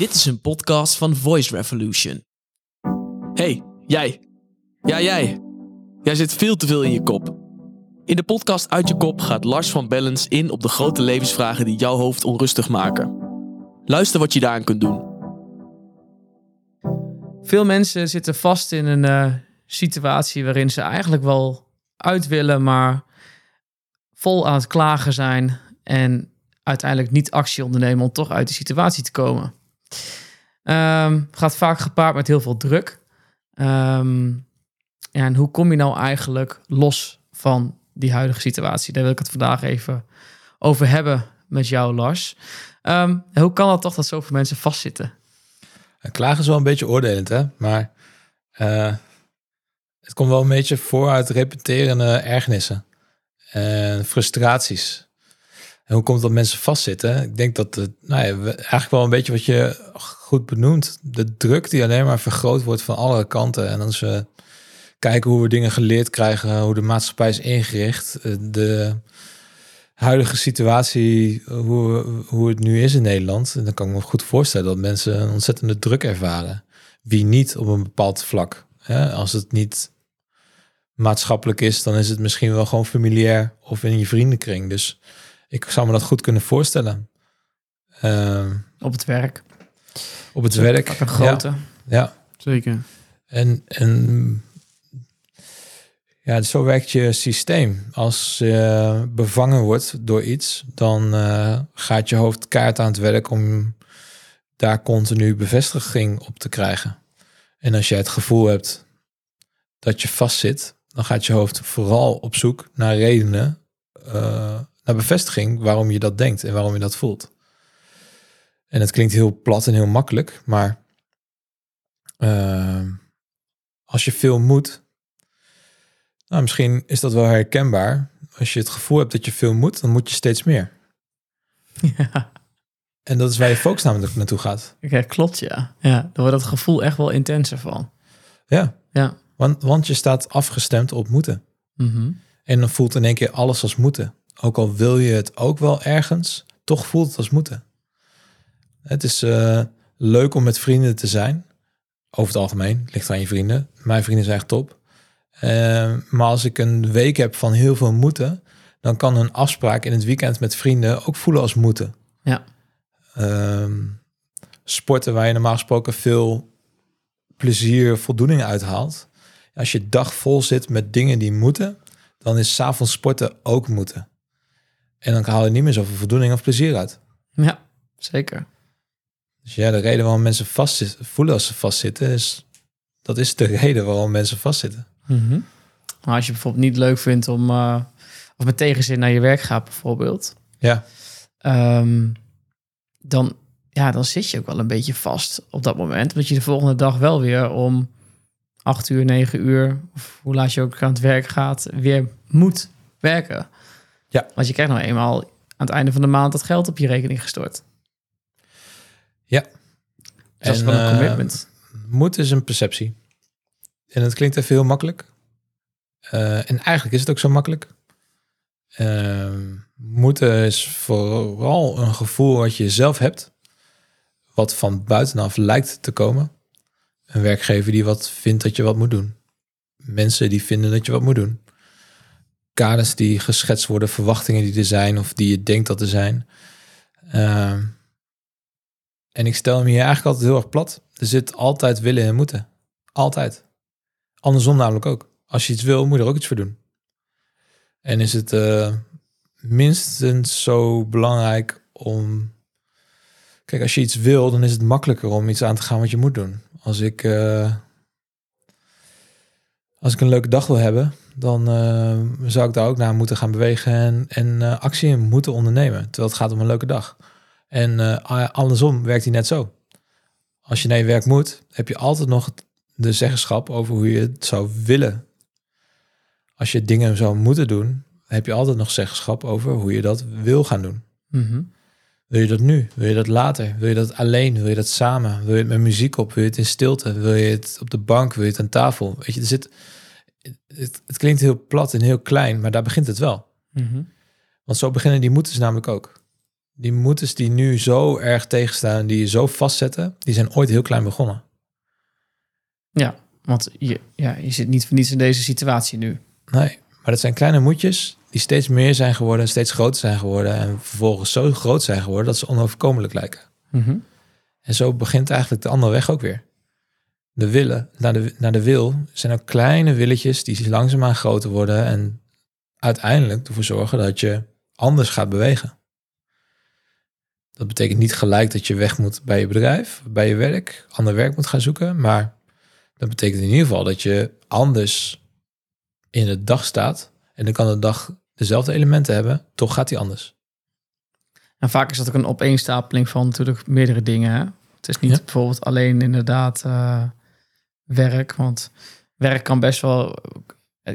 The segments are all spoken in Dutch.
Dit is een podcast van Voice Revolution. Hey, jij. Ja, jij. Jij zit veel te veel in je kop. In de podcast Uit je kop gaat Lars van Bellens in op de grote levensvragen die jouw hoofd onrustig maken. Luister wat je daaraan kunt doen. Veel mensen zitten vast in een eh, situatie waarin ze eigenlijk wel uit willen, maar vol aan het klagen zijn en uiteindelijk niet actie ondernemen om toch uit die situatie te komen. Ehm, gaat vaak gepaard met heel veel druk. Ehm, en hoe kom je nou eigenlijk los van die huidige situatie? Daar wil ik het vandaag even over hebben met jou, Lars. Ehm, hoe kan het toch dat zoveel mensen vastzitten? Klagen is wel een beetje oordelend, hè? Maar uh, het komt wel een beetje voor uit repeterende ergernissen en frustraties. En hoe komt dat mensen vastzitten? Ik denk dat het, nou ja, eigenlijk wel een beetje wat je goed benoemt. De druk die alleen maar vergroot wordt van alle kanten. En als we kijken hoe we dingen geleerd krijgen, hoe de maatschappij is ingericht, eh, de huidige situatie, hoe, hoe het nu is in Nederland, dan kan ik me goed voorstellen dat mensen een ontzettende druk ervaren. Wie niet op een bepaald vlak. Als het niet maatschappelijk is, dan is het misschien wel gewoon familiair of in je vriendenkring. Dus ik zou me dat goed kunnen voorstellen. Ehm, op het werk. Op het werk. Een grote. Ja, ja. Zeker. En, en ja, zo werkt je systeem. Als je bevangen wordt door iets, dan uh, gaat je hoofd kaart aan het werk om daar continu bevestiging op te krijgen. En als je het gevoel hebt dat je vastzit, dan gaat je hoofd vooral op zoek naar redenen, uh, naar bevestiging waarom je dat denkt en waarom je dat voelt. En het klinkt heel plat en heel makkelijk, maar uh, als je veel moet, nou, misschien is dat wel herkenbaar. Als je het gevoel hebt dat je veel moet, dan moet je steeds meer. Ja. En dat is waar je focus namelijk naartoe gaat. Ja, klopt, ja. Ja, dan wordt dat gevoel echt wel intenser van. Ja. Ja. Want, want je staat afgestemd op moeten. Mhm. En dan voelt in één keer alles als moeten. Ook al wil je het ook wel ergens, toch voelt het als moeten. Het is uh, leuk om met vrienden te zijn. Over het algemeen, ligt aan je vrienden. Mijn vrienden zijn echt top. Uh, maar als ik een week heb van heel veel moeten, dan kan een afspraak in het weekend met vrienden ook voelen als moeten. Ja. Uh, sporten waar je normaal gesproken veel plezier, voldoening uithaalt. Als je dag vol zit met dingen die moeten, dan is s'avonds sporten ook moeten. En dan haal je niet meer zoveel voldoening of plezier uit. Ja, zeker. Dus ja, de reden waarom mensen vast voelen als ze vastzitten, is dat is de reden waarom mensen vastzitten. Mm Maar als je bijvoorbeeld niet leuk vindt om, uh, of met tegenzin naar je werk gaat bijvoorbeeld. Ja. Um, dan, ja, dan zit je ook wel een beetje vast op dat moment. Dat je de volgende dag wel weer om acht uur, negen uur, of hoe laat je ook aan het werk gaat, weer moet werken. Ja. Want je krijgt nou eenmaal aan het einde van de maand dat geld op je rekening gestort. Ja. Dus dat is wel een commitment. Uh, moet is een perceptie. En het klinkt even heel makkelijk. Uh, en eigenlijk is het ook zo makkelijk. Uh, moeten is vooral een gevoel wat je zelf hebt, wat van buitenaf lijkt te komen. Een werkgever die wat vindt dat je wat moet doen. Mensen die vinden dat je wat moet doen. Kaders die geschetst worden, verwachtingen die er zijn of die je denkt dat er zijn. Uh, en ik stel hem hier eigenlijk altijd heel erg plat. Er zit altijd willen en moeten. Altijd. Andersom namelijk ook. Als je iets wil, moet je er ook iets voor doen. En is het uh, minstens zo belangrijk om. Kijk, als je iets wil, dan is het makkelijker om iets aan te gaan wat je moet doen. Als ik, uh, als ik een leuke dag wil hebben, dan uh, zou ik daar ook naar moeten gaan bewegen en, en actie in moeten ondernemen. Terwijl het gaat om een leuke dag. En andersom werkt hij net zo. Als je naar je werk moet, heb je altijd nog de zeggenschap over hoe je het zou willen. Als je dingen zou moeten doen, heb je altijd nog zeggenschap over hoe je dat wil gaan doen. Mm Wil je dat nu? Wil je dat later? Wil je dat alleen? Wil je dat samen? Wil je het met muziek op? Wil je het in stilte? Wil je het op de bank? Wil je het aan tafel? Weet je, er zit. Het, het klinkt heel plat en heel klein, maar daar begint het wel. Mm Want zo beginnen die moeten namelijk ook. die moeders die nu zo erg tegenstaan, die je zo vastzetten, die zijn ooit heel klein begonnen. Ja, want je, ja, je zit niet voor niets in deze situatie nu. Nee, maar dat zijn kleine moedjes die steeds meer zijn geworden, steeds groter zijn geworden en vervolgens zo groot zijn geworden dat ze onoverkomelijk lijken. Mhm. En zo begint eigenlijk de andere weg ook weer. De willen naar de, naar de wil zijn ook kleine willetjes die langzaamaan groter worden en uiteindelijk ervoor zorgen dat je anders gaat bewegen. Dat betekent niet gelijk dat je weg moet bij je bedrijf, bij je werk, ander werk moet gaan zoeken, maar dat betekent in ieder geval dat je anders in de dag staat en dan kan de dag dezelfde elementen hebben, toch gaat die anders. En vaak is dat ook een opeenstapeling van natuurlijk meerdere dingen. Hè? Het is niet Ja. bijvoorbeeld alleen inderdaad eh, werk, want werk kan best wel,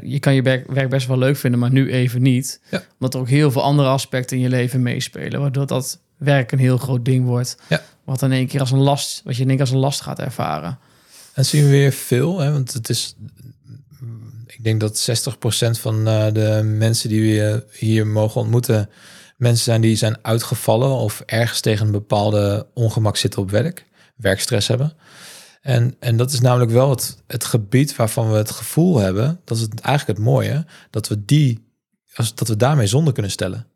je kan je werk, best wel leuk vinden, maar nu even niet. Ja. Omdat er ook heel veel andere aspecten in je leven meespelen, waardoor dat werk een heel groot ding wordt. Ja. Wat in één keer als een last, wat je in één keer als een last gaat ervaren. En dat zien we weer veel, hè, want het is, ik denk dat 60% van eh, de mensen die we hier mogen ontmoeten, mensen zijn die zijn uitgevallen of ergens tegen een bepaalde ongemak zitten op werk, werkstress hebben. En, en dat is namelijk wel het, het gebied waarvan we het gevoel hebben, dat is het, eigenlijk het mooie, dat we die, als, dat we daarmee zonder kunnen stellen.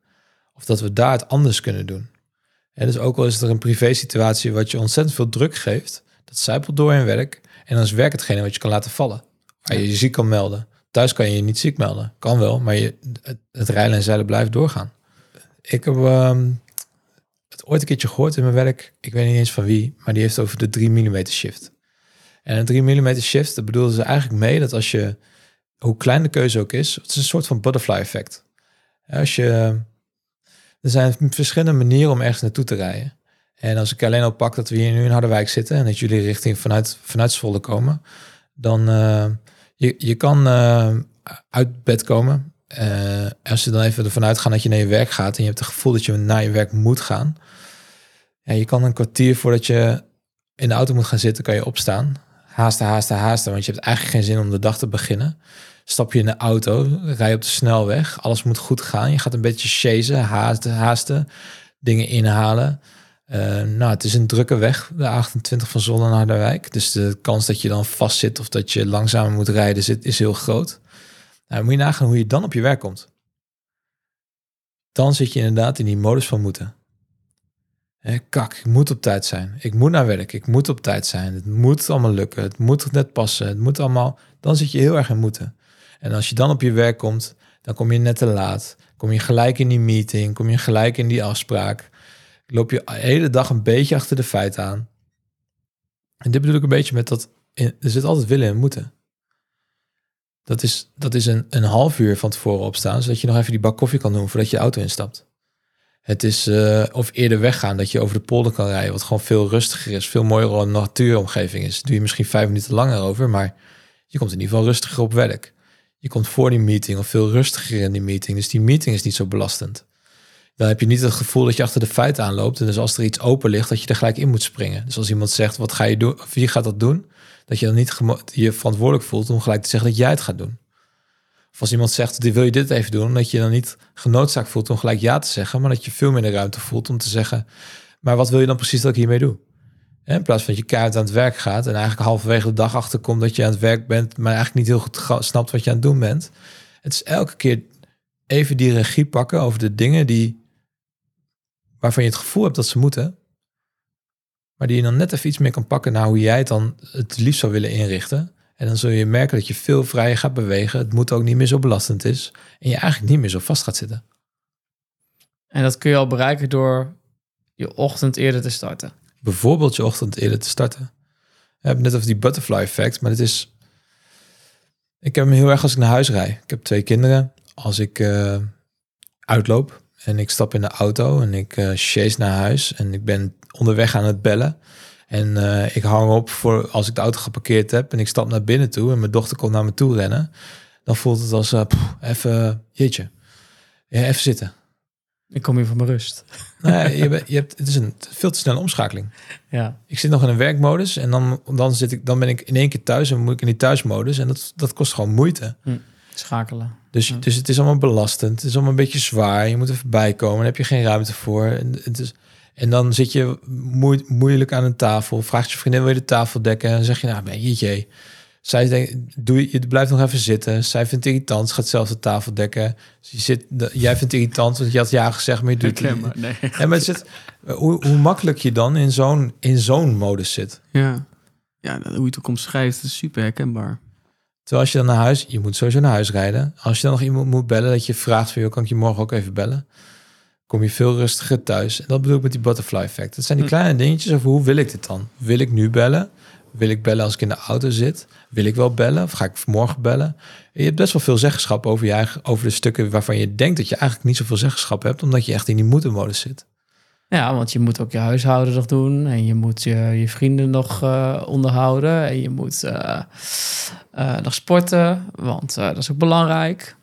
Of dat we daar het anders kunnen doen. En dus ook al is er een privé situatie wat je ontzettend veel druk geeft, dat zijpelt door in werk. En dan is werk hetgene wat je kan laten vallen. Waar je je ziek kan melden. Thuis kan je je niet ziek melden. Kan wel, maar je, het, het rijlen en zeilen blijft doorgaan. Ik heb ehm, het ooit een keertje gehoord in mijn werk. Ik weet niet eens van wie, maar die heeft over de 3 mm shift. En een 3 mm shift, dat bedoelen ze eigenlijk mee dat als je, hoe klein de keuze ook is, het is een soort van butterfly effect. Als je, er zijn verschillende manieren om ergens naartoe te rijden. En als ik alleen al pak dat we hier nu in Harderwijk zitten en dat jullie richting vanuit, vanuit Zwolle komen, dan uh, je, je kan uh, uit bed komen. Uh, als je dan even ervan uitgaan dat je naar je werk gaat en je hebt het gevoel dat je naar je werk moet gaan. Ja, je kan een kwartier voordat je in de auto moet gaan zitten, kan je opstaan. Haasten, haasten, haasten, want je hebt eigenlijk geen zin om de dag te beginnen. Stap je in de auto, rij je op de snelweg, alles moet goed gaan. Je gaat een beetje chasen, haasten, haasten dingen inhalen. Uh, nou, het is een drukke weg, de 28 van Zwolle naar Harderwijk. Dus de kans dat je dan vastzit of dat je langzamer moet rijden zit, is heel groot. Nou, moet je nagaan hoe je dan op je werk komt. Dan zit je inderdaad in die modus van moeten. Kak, ik moet op tijd zijn. Ik moet naar werk. Ik moet op tijd zijn. Het moet allemaal lukken. Het moet net passen. Het moet allemaal. Dan zit je heel erg in moeten. En als je dan op je werk komt, dan kom je net te laat. Kom je gelijk in die meeting. Kom je gelijk in die afspraak loop je de hele dag een beetje achter de feiten aan. En dit bedoel ik een beetje met dat er zit altijd willen en moeten. Dat is, dat is een, een half uur van tevoren opstaan, zodat je nog even die bak koffie kan doen voordat je auto instapt. Het is uh, of eerder weggaan, dat je over de polder kan rijden, wat gewoon veel rustiger is, veel mooier een natuuromgeving is. Doe je misschien vijf minuten langer over, maar je komt in ieder geval rustiger op werk. Je komt voor die meeting of veel rustiger in die meeting, dus die meeting is niet zo belastend dan heb je niet het gevoel dat je achter de feiten aanloopt. En dus als er iets open ligt, dat je er gelijk in moet springen. Dus als iemand zegt, wat ga je doen? Of wie gaat dat doen? Dat je dan niet je verantwoordelijk voelt om gelijk te zeggen dat jij het gaat doen. Of als iemand zegt, wil je dit even doen? Dat je dan niet genoodzaakt voelt om gelijk ja te zeggen. Maar dat je veel de ruimte voelt om te zeggen, maar wat wil je dan precies dat ik hiermee doe? In plaats van dat je keihard aan het werk gaat en eigenlijk halverwege de dag achterkomt dat je aan het werk bent, maar eigenlijk niet heel goed snapt wat je aan het doen bent. Het is elke keer even die regie pakken over de dingen die waarvan je het gevoel hebt dat ze moeten, maar die je dan net even iets meer kan pakken naar hoe jij het dan het liefst zou willen inrichten. En dan zul je merken dat je veel vrijer gaat bewegen. Het moet ook niet meer zo belastend is. En je eigenlijk niet meer zo vast gaat zitten. En dat kun je al bereiken door je ochtend eerder te starten. Bijvoorbeeld je ochtend eerder te starten. We hebben net over die butterfly effect, maar het is... Ik heb hem heel erg als ik naar huis rijd. Ik heb twee kinderen. Als ik uh, uitloop, en ik stap in de auto en ik uh, chase naar huis. En ik ben onderweg aan het bellen. En uh, ik hang op voor als ik de auto geparkeerd heb. En ik stap naar binnen toe. En mijn dochter komt naar me toe rennen. Dan voelt het als uh, pff, even, jeetje. Ja, even zitten. Ik kom hier voor mijn rust. Nee, je, bent, je hebt, het is een veel te snelle omschakeling. Ja. Ik zit nog in een werkmodus. En dan, dan, zit ik, dan ben ik in één keer thuis. En moet ik in die thuismodus. En dat, dat kost gewoon moeite. Hm. Schakelen. Dus, Ja. dus het is allemaal belastend. Het is allemaal een beetje zwaar. Je moet er voorbij komen. Daar heb je geen ruimte voor. En, het is, en dan zit je moe- moeilijk aan een tafel. Vraagt je vriendin, wil je de tafel dekken? En dan zeg je, nou, ben je Zij denkt, doe je, je blijft nog even zitten. Zij vindt het irritant. Ze gaat zelf de tafel dekken. Dus je zit, jij vindt het irritant, want je had ja gezegd, maar je doet het niet. Nee. Ja, maar het zit, hoe, hoe makkelijk je dan in zo'n, in zo'n modus zit. Ja. Ja, hoe je het ook omschrijft, is super herkenbaar. Terwijl als je dan naar huis, je moet sowieso naar huis rijden. Als je dan nog iemand moet bellen, dat je vraagt van, joh, kan ik je morgen ook even bellen? Kom je veel rustiger thuis. En dat bedoel ik met die butterfly effect. Dat zijn die Hm. kleine dingetjes over hoe wil ik dit dan? Wil ik nu bellen? Wil ik bellen als ik in de auto zit? Wil ik wel bellen? Of ga ik morgen bellen? Je hebt best wel veel zeggenschap over je eigen, over de stukken waarvan je denkt dat je eigenlijk niet zoveel zeggenschap hebt, omdat je echt in die moeten-modus zit. Ja, want je moet ook je huishouden nog doen. En je moet je, je vrienden nog eh, onderhouden. En je moet eh, eh, nog sporten, want dat is ook belangrijk.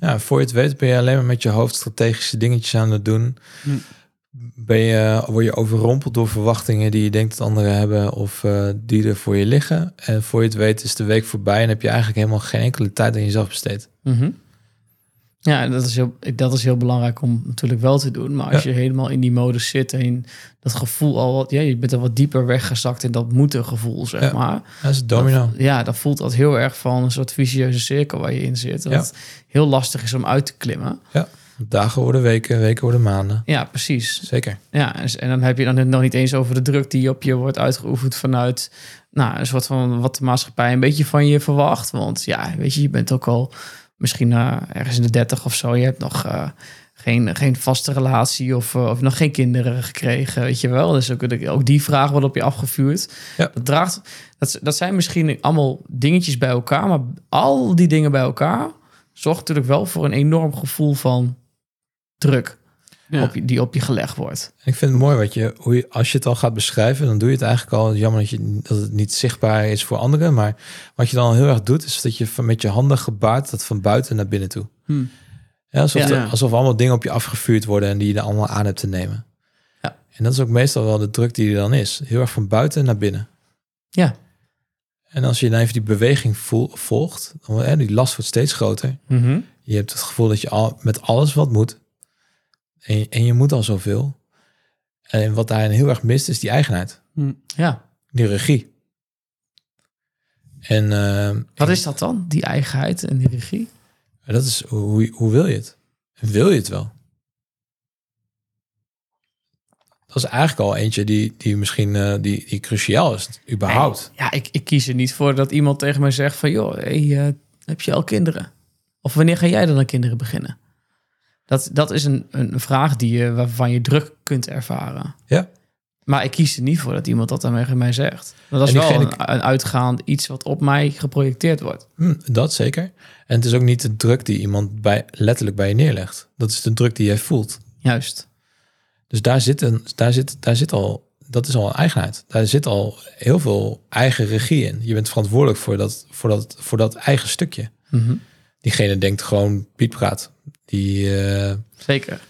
Ja, voor je het weet ben je alleen maar met je hoofd strategische dingetjes aan het doen. Hm. Ben je, word je overrompeld door verwachtingen die je denkt dat anderen hebben of eh, die er voor je liggen. En voor je het weet is de week voorbij en heb je eigenlijk helemaal geen enkele tijd aan jezelf besteed. Mhm. Ja, dat is, heel, dat is heel belangrijk om natuurlijk wel te doen. Maar als je helemaal in die modus zit en dat gevoel al wat, ja, je bent al wat dieper weggezakt in dat moeten gevoel, zeg Ja. maar. Dat is domino. Dat- ja, dan voelt dat heel erg van een soort vicieuze cirkel waar je in zit. Dat Ja. heel lastig is om uit te klimmen. Dagen worden weken, weken worden maanden. Ja, precies. Zeker. Ja, en en dan heb je dan het nog niet eens over de druk die op je wordt uitgeoefend vanuit nou, een soort van wat de maatschappij een beetje van je verwacht. Want ja, weet je, je bent ook al misschien eh, ergens in de dertig of zo. Je hebt nog eh, geen, geen vaste relatie of, eh, of nog geen kinderen gekregen, weet je wel. Dus ook, ook die vraag wordt op je afgevuurd. Ja. Dat, draagt, dat, dat zijn misschien allemaal dingetjes bij elkaar, maar al die dingen bij elkaar zorgt natuurlijk wel voor een enorm gevoel van druk Ja. op je, die op je gelegd wordt. Ik vind het mooi wat je, hoe je, als je het al gaat beschrijven, dan doe je het eigenlijk al. Jammer dat, je, dat het niet zichtbaar is voor anderen. Maar wat je dan heel erg doet, is dat je van, met je handen gebaart dat van buiten naar binnen toe. Hm. Ja, alsof, Ja. alsof allemaal dingen op je afgevuurd worden en die je er allemaal aan hebt te nemen. Ja. En dat is ook meestal wel de druk die er dan is. Heel erg van buiten naar binnen. Ja. En als je dan even die beweging voel, volgt, dan, hè, die last wordt steeds groter. Mhm. Je hebt het gevoel dat je al, met alles wat moet. En, je- en je moet al zoveel. En wat daarin heel erg mist, is die eigenheid. Hm. Ja. Die regie. En ehm, Wat is dat dan? Die eigenheid en die regie? dat is hoe, hoe wil je het? Wil je het wel? Dat is eigenlijk al eentje die, die misschien eh, die, die cruciaal is, überhaupt. Ja, ik, ik kies er niet voor dat iemand tegen mij zegt van... joh, hey, eh, heb je al kinderen? Of wanneer ga jij dan aan kinderen beginnen? Dat, dat is een, een vraag die je, waarvan je druk kunt ervaren. Ja. Maar ik kies er niet voor dat iemand dat tegen mij zegt. Dat is wel een, een uitgaand iets wat op mij geprojecteerd wordt. Hm, dat zeker. En het is ook niet de druk die iemand bij, letterlijk bij je neerlegt. Dat is de druk die jij voelt. Juist. Dus daar zit, een, daar zit, daar zit al, dat is al een eigenheid. Daar zit al heel veel eigen regie in. Je bent verantwoordelijk voor dat, voor dat, voor dat eigen stukje. Mhm. Diegene denkt gewoon Piet praat. Die, eh, Zeker.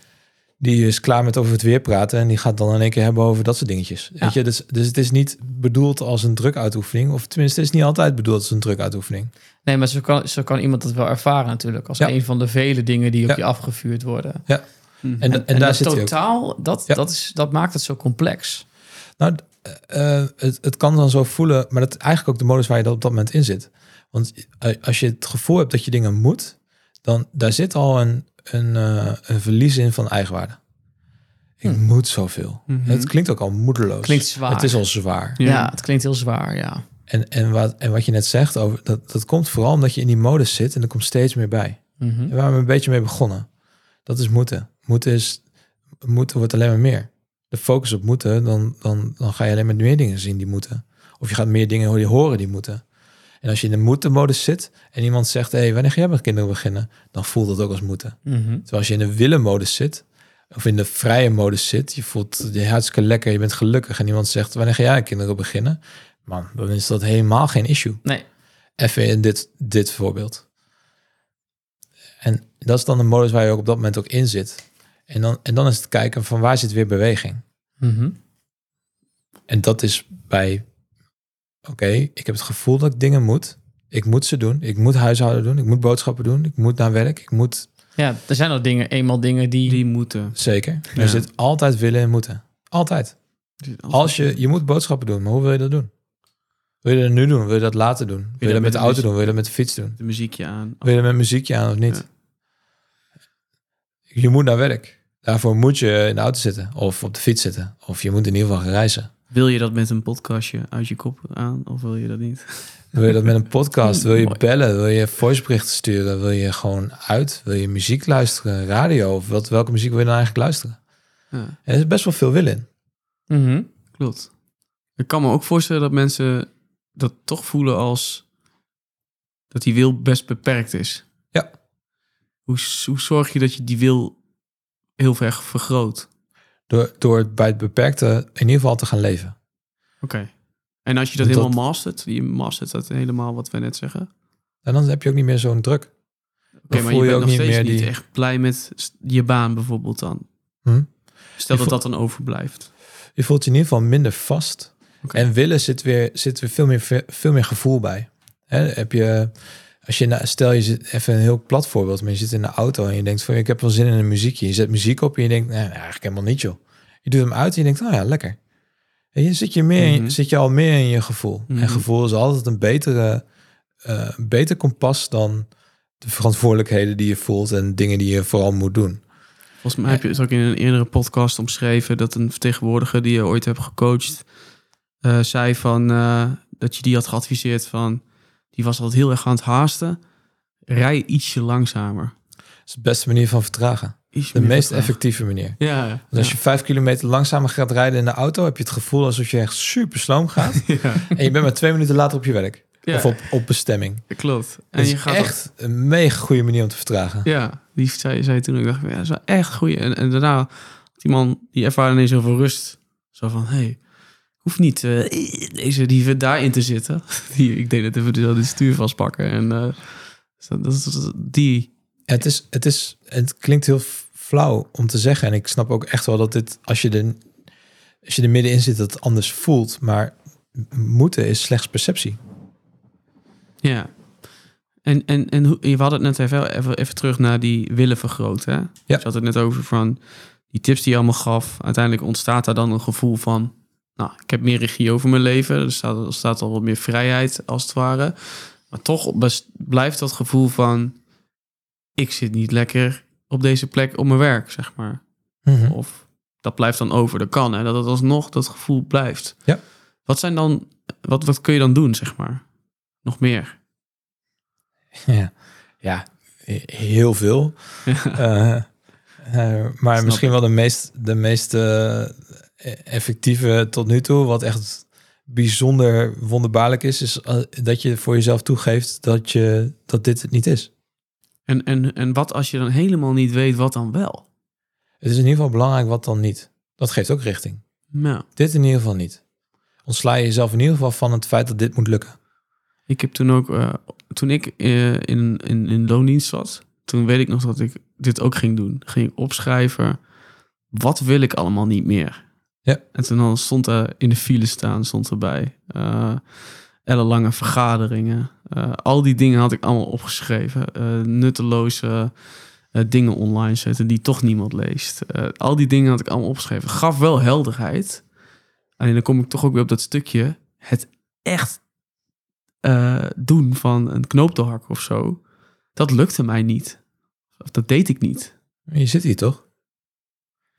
die is klaar met over het weer praten en die gaat dan in één keer hebben over dat soort dingetjes. Ja. Weet je, dus, dus het is niet bedoeld als een drukuitoefening, of tenminste, het is niet altijd bedoeld als een drukuitoefening. Nee, maar zo kan, zo kan iemand dat wel ervaren natuurlijk. Als Ja. een van de vele dingen die op Ja. je afgevuurd worden. Hm. En, en, En, daar dat zit totaal, dat, Ja. dat, is, dat maakt het zo complex. Nou, eh, het, het kan dan zo voelen, maar dat is eigenlijk ook de modus waar je dat op dat moment in zit. Want eh, als je het gevoel hebt dat je dingen moet, dan daar zit al een, een, eh, een verlies in van eigenwaarde. Ik Hm. moet zoveel. Mhm. Het klinkt ook al moedeloos. Klinkt zwaar. Het is al zwaar. Ja. Ja. het klinkt heel zwaar, ja. En, en, wat, en wat je net zegt, over, dat, dat komt vooral omdat je in die modus zit en er komt steeds meer bij. Mhm. En waar we een beetje mee begonnen. Dat is moeten. Moeten, is, moeten wordt alleen maar meer. De focus op moeten, dan, dan, dan ga je alleen maar meer dingen zien die moeten. Of je gaat meer dingen horen die moeten. En als je in de moeten-modus zit en iemand zegt... hé, hey, wanneer ga jij met kinderen beginnen? Dan voelt dat ook als moeten. Mhm. Terwijl als je in de willen-modus zit... of in de vrije modus zit... je voelt je hartstikke lekker, je bent gelukkig... en iemand zegt, wanneer ga jij kinderen beginnen? Man, dan is dat helemaal geen issue. Nee, Even in dit, dit voorbeeld. En dat is dan de modus waar je ook op dat moment ook in zit. En dan, en dan is het kijken van waar zit weer beweging. Mhm. En dat is bij, oké, ik heb het gevoel dat ik dingen moet. Ik moet ze doen. Ik moet huishouden doen. Ik moet boodschappen doen. Ik moet naar werk. Ik moet Ja, er zijn al dingen, eenmaal dingen die... Die moeten. zeker. Ja. Er zit altijd willen en moeten. Altijd. Als je, je moet boodschappen doen, maar hoe wil je dat doen? Wil je dat nu doen? Wil je dat later doen? Wil je dat met de de auto doen? Wil je dat met de fiets doen? de muziekje aan. Wil je dat met muziekje aan of niet? Ja. Je moet naar werk. Daarvoor moet je in de auto zitten of op de fiets zitten. Of je moet in ieder geval gaan reizen. Wil je dat met een podcastje uit je kop aan of wil je dat niet? Wil je dat met een podcast? Wil je bellen? Wil je voiceberichten sturen? Wil je gewoon uit? Wil je muziek luisteren? Radio? Of wat, welke muziek wil je dan eigenlijk luisteren? Ja, En er is best wel veel wil in. Mhm. klopt. Ik kan me ook voorstellen dat mensen dat toch voelen als dat die wil best beperkt is. Ja. Hoe, hoe zorg je dat je die wil heel ver vergroot? Door, door het bij het beperkte in ieder geval te gaan leven. Oké. En als je dat Dat- helemaal mastert, je mastert dat helemaal wat we net zeggen. Oké, En dan heb je ook niet meer zo'n druk. Dan maar voel je je bent ook nog niet steeds niet echt blij met je baan bijvoorbeeld dan. Hm? Stel Je dat voelt- dat dan overblijft. Je voelt je in ieder geval minder vast. Oké. En willen zit weer, zit weer veel, meer, veel meer gevoel bij. Heb je, als je, na- stel je zit, even een heel plat voorbeeld, maar je zit in de auto en je denkt van ik heb wel zin in een muziekje. Je zet muziek op en je denkt, nee, eigenlijk helemaal niet joh. Je doet hem uit en je denkt, oh ja, lekker. En je zit, je meer in- Mhm. zit je al meer in je gevoel. Mhm. En gevoel is altijd een betere, eh, een beter kompas dan de verantwoordelijkheden die je voelt en dingen die je vooral moet doen. Volgens mij heb je het ook in een eerdere podcast omschreven dat een vertegenwoordiger die je ooit hebt gecoacht, eh, zei van eh, dat je die had geadviseerd van die was altijd heel erg aan het haasten. Rij ietsje langzamer. Dat is de beste manier van vertragen. Ietsje De meest vertragen. effectieve manier. Ja, Dus ja. als je vijf kilometer langzamer gaat rijden in de auto, heb je het gevoel alsof je echt super sloom gaat. ja. en je bent maar twee minuten later op je werk. Ja, Of op, op bestemming. klopt. En je is gaat echt een mega goede manier om te vertragen. Ja, die zei, zei toen. Ik dacht, ja, dat is wel echt goed. En, en daarna, die man, die ervaarde ineens zoveel rust. Zo van, hé, hey, hoeft niet eh, deze die daarin te zitten. Die, ik deed het even zo het stuur vastpakken. En eh, dat, dat, dat- die, Het, is, het, is, het klinkt heel flauw om te zeggen. En ik snap ook echt wel dat dit, als je er, als je er middenin zit, dat het anders voelt. Maar moeten is slechts perceptie. ja. En, en, en je had het net even, even, even terug naar die willen vergroten. Hè? Ja. Je had het net over van die tips die je allemaal gaf. Uiteindelijk ontstaat daar dan een gevoel van... Nou, ik heb meer regie over mijn leven. Er staat, er staat al wat meer vrijheid, als het ware. Maar toch blijft dat gevoel van... Ik zit niet lekker op deze plek op mijn werk, zeg maar. Mhm. Of dat blijft dan over. Dat kan, hè. Dat het alsnog dat gevoel blijft. Ja. Wat zijn dan... Wat, wat kun je dan doen, zeg maar? Nog meer? Ja, ja heel veel. Eh, eh, maar Snap misschien wel de meest, de meest eh, effectieve tot nu toe, wat echt bijzonder wonderbaarlijk is, is eh, dat je voor jezelf toegeeft dat, je, dat dit het niet is. En, en, en wat als je dan helemaal niet weet wat dan wel? Het is in ieder geval belangrijk wat dan niet. Dat geeft ook richting. Nou, Dit in ieder geval niet. Ontsla je jezelf in ieder geval van het feit dat dit moet lukken. ik heb toen ook, eh, toen ik eh, in, in, in loondienst zat, toen weet ik nog dat ik dit ook ging doen. Ging ik opschrijven, wat wil ik allemaal niet meer? Ja. En toen dan stond er in de file staan, stond erbij. eh ellenlange vergaderingen. Eh, al die dingen had ik allemaal opgeschreven. Eh, nutteloze dingen online zetten die toch niemand leest. Al die dingen had ik allemaal opgeschreven. Gaf wel helderheid. Alleen dan kom ik toch ook weer op dat stukje. Het echt doen van een knoop te hakken of zo. Dat lukte mij niet. Of dat deed ik niet. Je zit hier toch?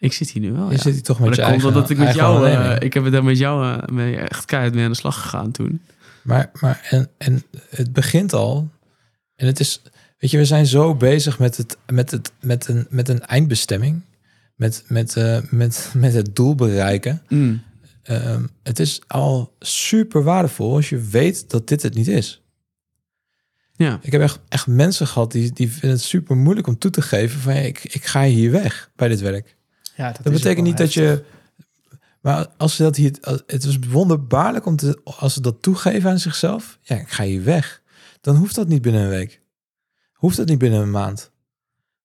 Ik zit hier nu wel. Je ja. zit hier toch Maar met je dat komt eigen, omdat ik met jou, eh, onderneming. ik heb er daar met jou eh, mee echt keihard mee aan de slag gegaan toen. Maar, maar en, en het begint al. En het is, weet je, we zijn zo bezig met, het, met, het, met, een, met een eindbestemming. Met, met, eh, met, met het doel bereiken. Ehm, het is al super waardevol als je weet dat dit het niet is. Ja, Ik heb echt, echt mensen gehad die, die vinden het super moeilijk om toe te geven van ja, ik, ik ga hier weg bij dit werk. Ja, Dat betekent niet dat je. Maar als ze dat hier. Het is wonderbaarlijk om te. Als ze dat toegeven aan zichzelf. Ja, ik ga hier weg. Dan hoeft dat niet binnen een week. Hoeft dat niet binnen een maand.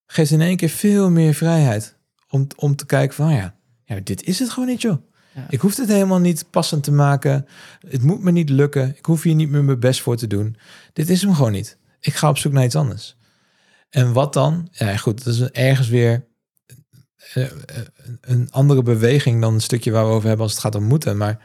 Geeft in één keer veel meer vrijheid. Om, om te kijken van, ja, ja, dit is het gewoon niet, joh. Ja. Ik hoef dit helemaal niet passend te maken. Het moet me niet lukken. Ik hoef hier niet meer mijn best voor te doen. Dit is hem gewoon niet. Ik ga op zoek naar iets anders. En wat dan? Ja, goed, dat is ergens weer een andere beweging dan een stukje waar we over hebben als het gaat om moeten. Maar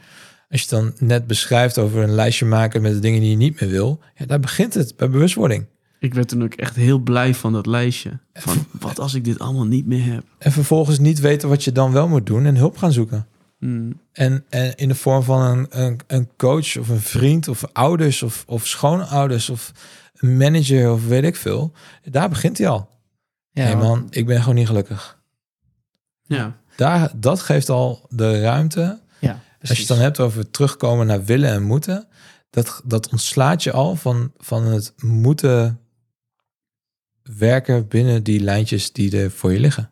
als je dan net beschrijft over een lijstje maken met de dingen die je niet meer wil, ja, daar begint het bij bewustwording. Ik werd toen ook echt heel blij van dat lijstje. Van, wat als ik dit allemaal niet meer heb? En vervolgens niet weten wat je dan wel moet doen en hulp gaan zoeken. Hmm. En, en in de vorm van een, een, een coach of een vriend of ouders of, of schoonouders of een manager of weet ik veel. Daar begint hij al. Ja, hey man, ik ben gewoon niet gelukkig. Ja. Daar, dat geeft al de ruimte. ja Als je het dan hebt over terugkomen naar willen en moeten. Dat, dat ontslaat je al van, van het moeten werken binnen die lijntjes die er voor je liggen.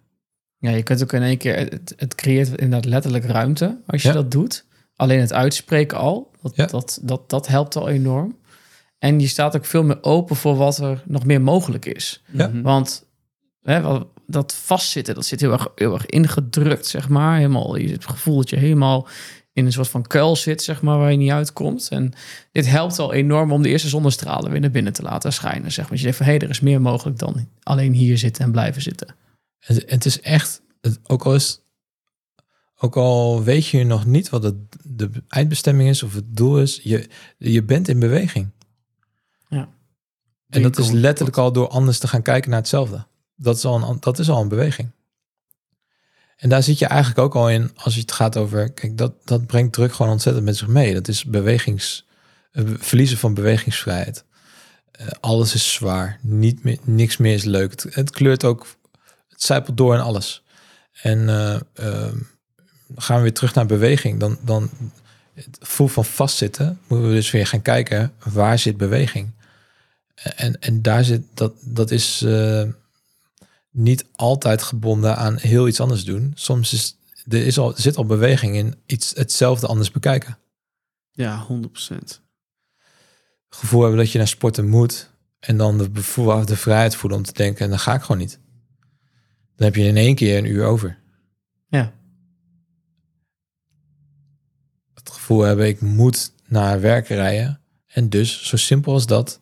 Ja, je kunt ook in één keer, het, het creëert inderdaad letterlijk ruimte als je Ja. dat doet. Alleen het uitspreken al, dat, Ja. dat, dat, dat helpt al enorm. En je staat ook veel meer open voor wat er nog meer mogelijk is. Ja. Want hè, wat- dat vastzitten, dat zit heel erg, heel erg ingedrukt, zeg maar. Helemaal, je het gevoel dat je helemaal in een soort van kuil zit, zeg maar, waar je niet uitkomt. En dit helpt al enorm om de eerste zonnestralen weer naar binnen te laten schijnen, zeg maar. Je zegt van, hé, er is meer mogelijk dan alleen hier zitten en blijven zitten. Het, het is echt, het, ook, al is, ook al weet je nog niet wat het, de eindbestemming is of het doel is, je, je bent in beweging. Ja. En dat is letterlijk al door anders te gaan kijken naar hetzelfde. Dat is al een, dat is al een beweging. En daar zit je eigenlijk ook al in als je het gaat over, kijk, dat, dat brengt druk gewoon ontzettend met zich mee. Dat is bewegings, eh, verliezen van bewegingsvrijheid. Eh, alles is zwaar, niet niks meer is leuk. Het, het kleurt ook, het zijpelt door in alles. En eh, ehm, gaan we weer terug naar beweging, dan, dan het van vastzitten, moeten we dus weer gaan kijken, waar zit beweging? En, en daar zit, dat, dat is niet altijd gebonden aan heel iets anders doen. Soms is, er, is al, zit al beweging in iets hetzelfde anders bekijken. Ja, 100%. Gevoel hebben dat je naar sporten moet en dan de, de vrijheid voelen om te denken, en dan ga ik gewoon niet. Dan heb je in één keer een uur over. Ja. Het gevoel hebben, ik moet naar werk rijden. En dus, zo simpel als dat,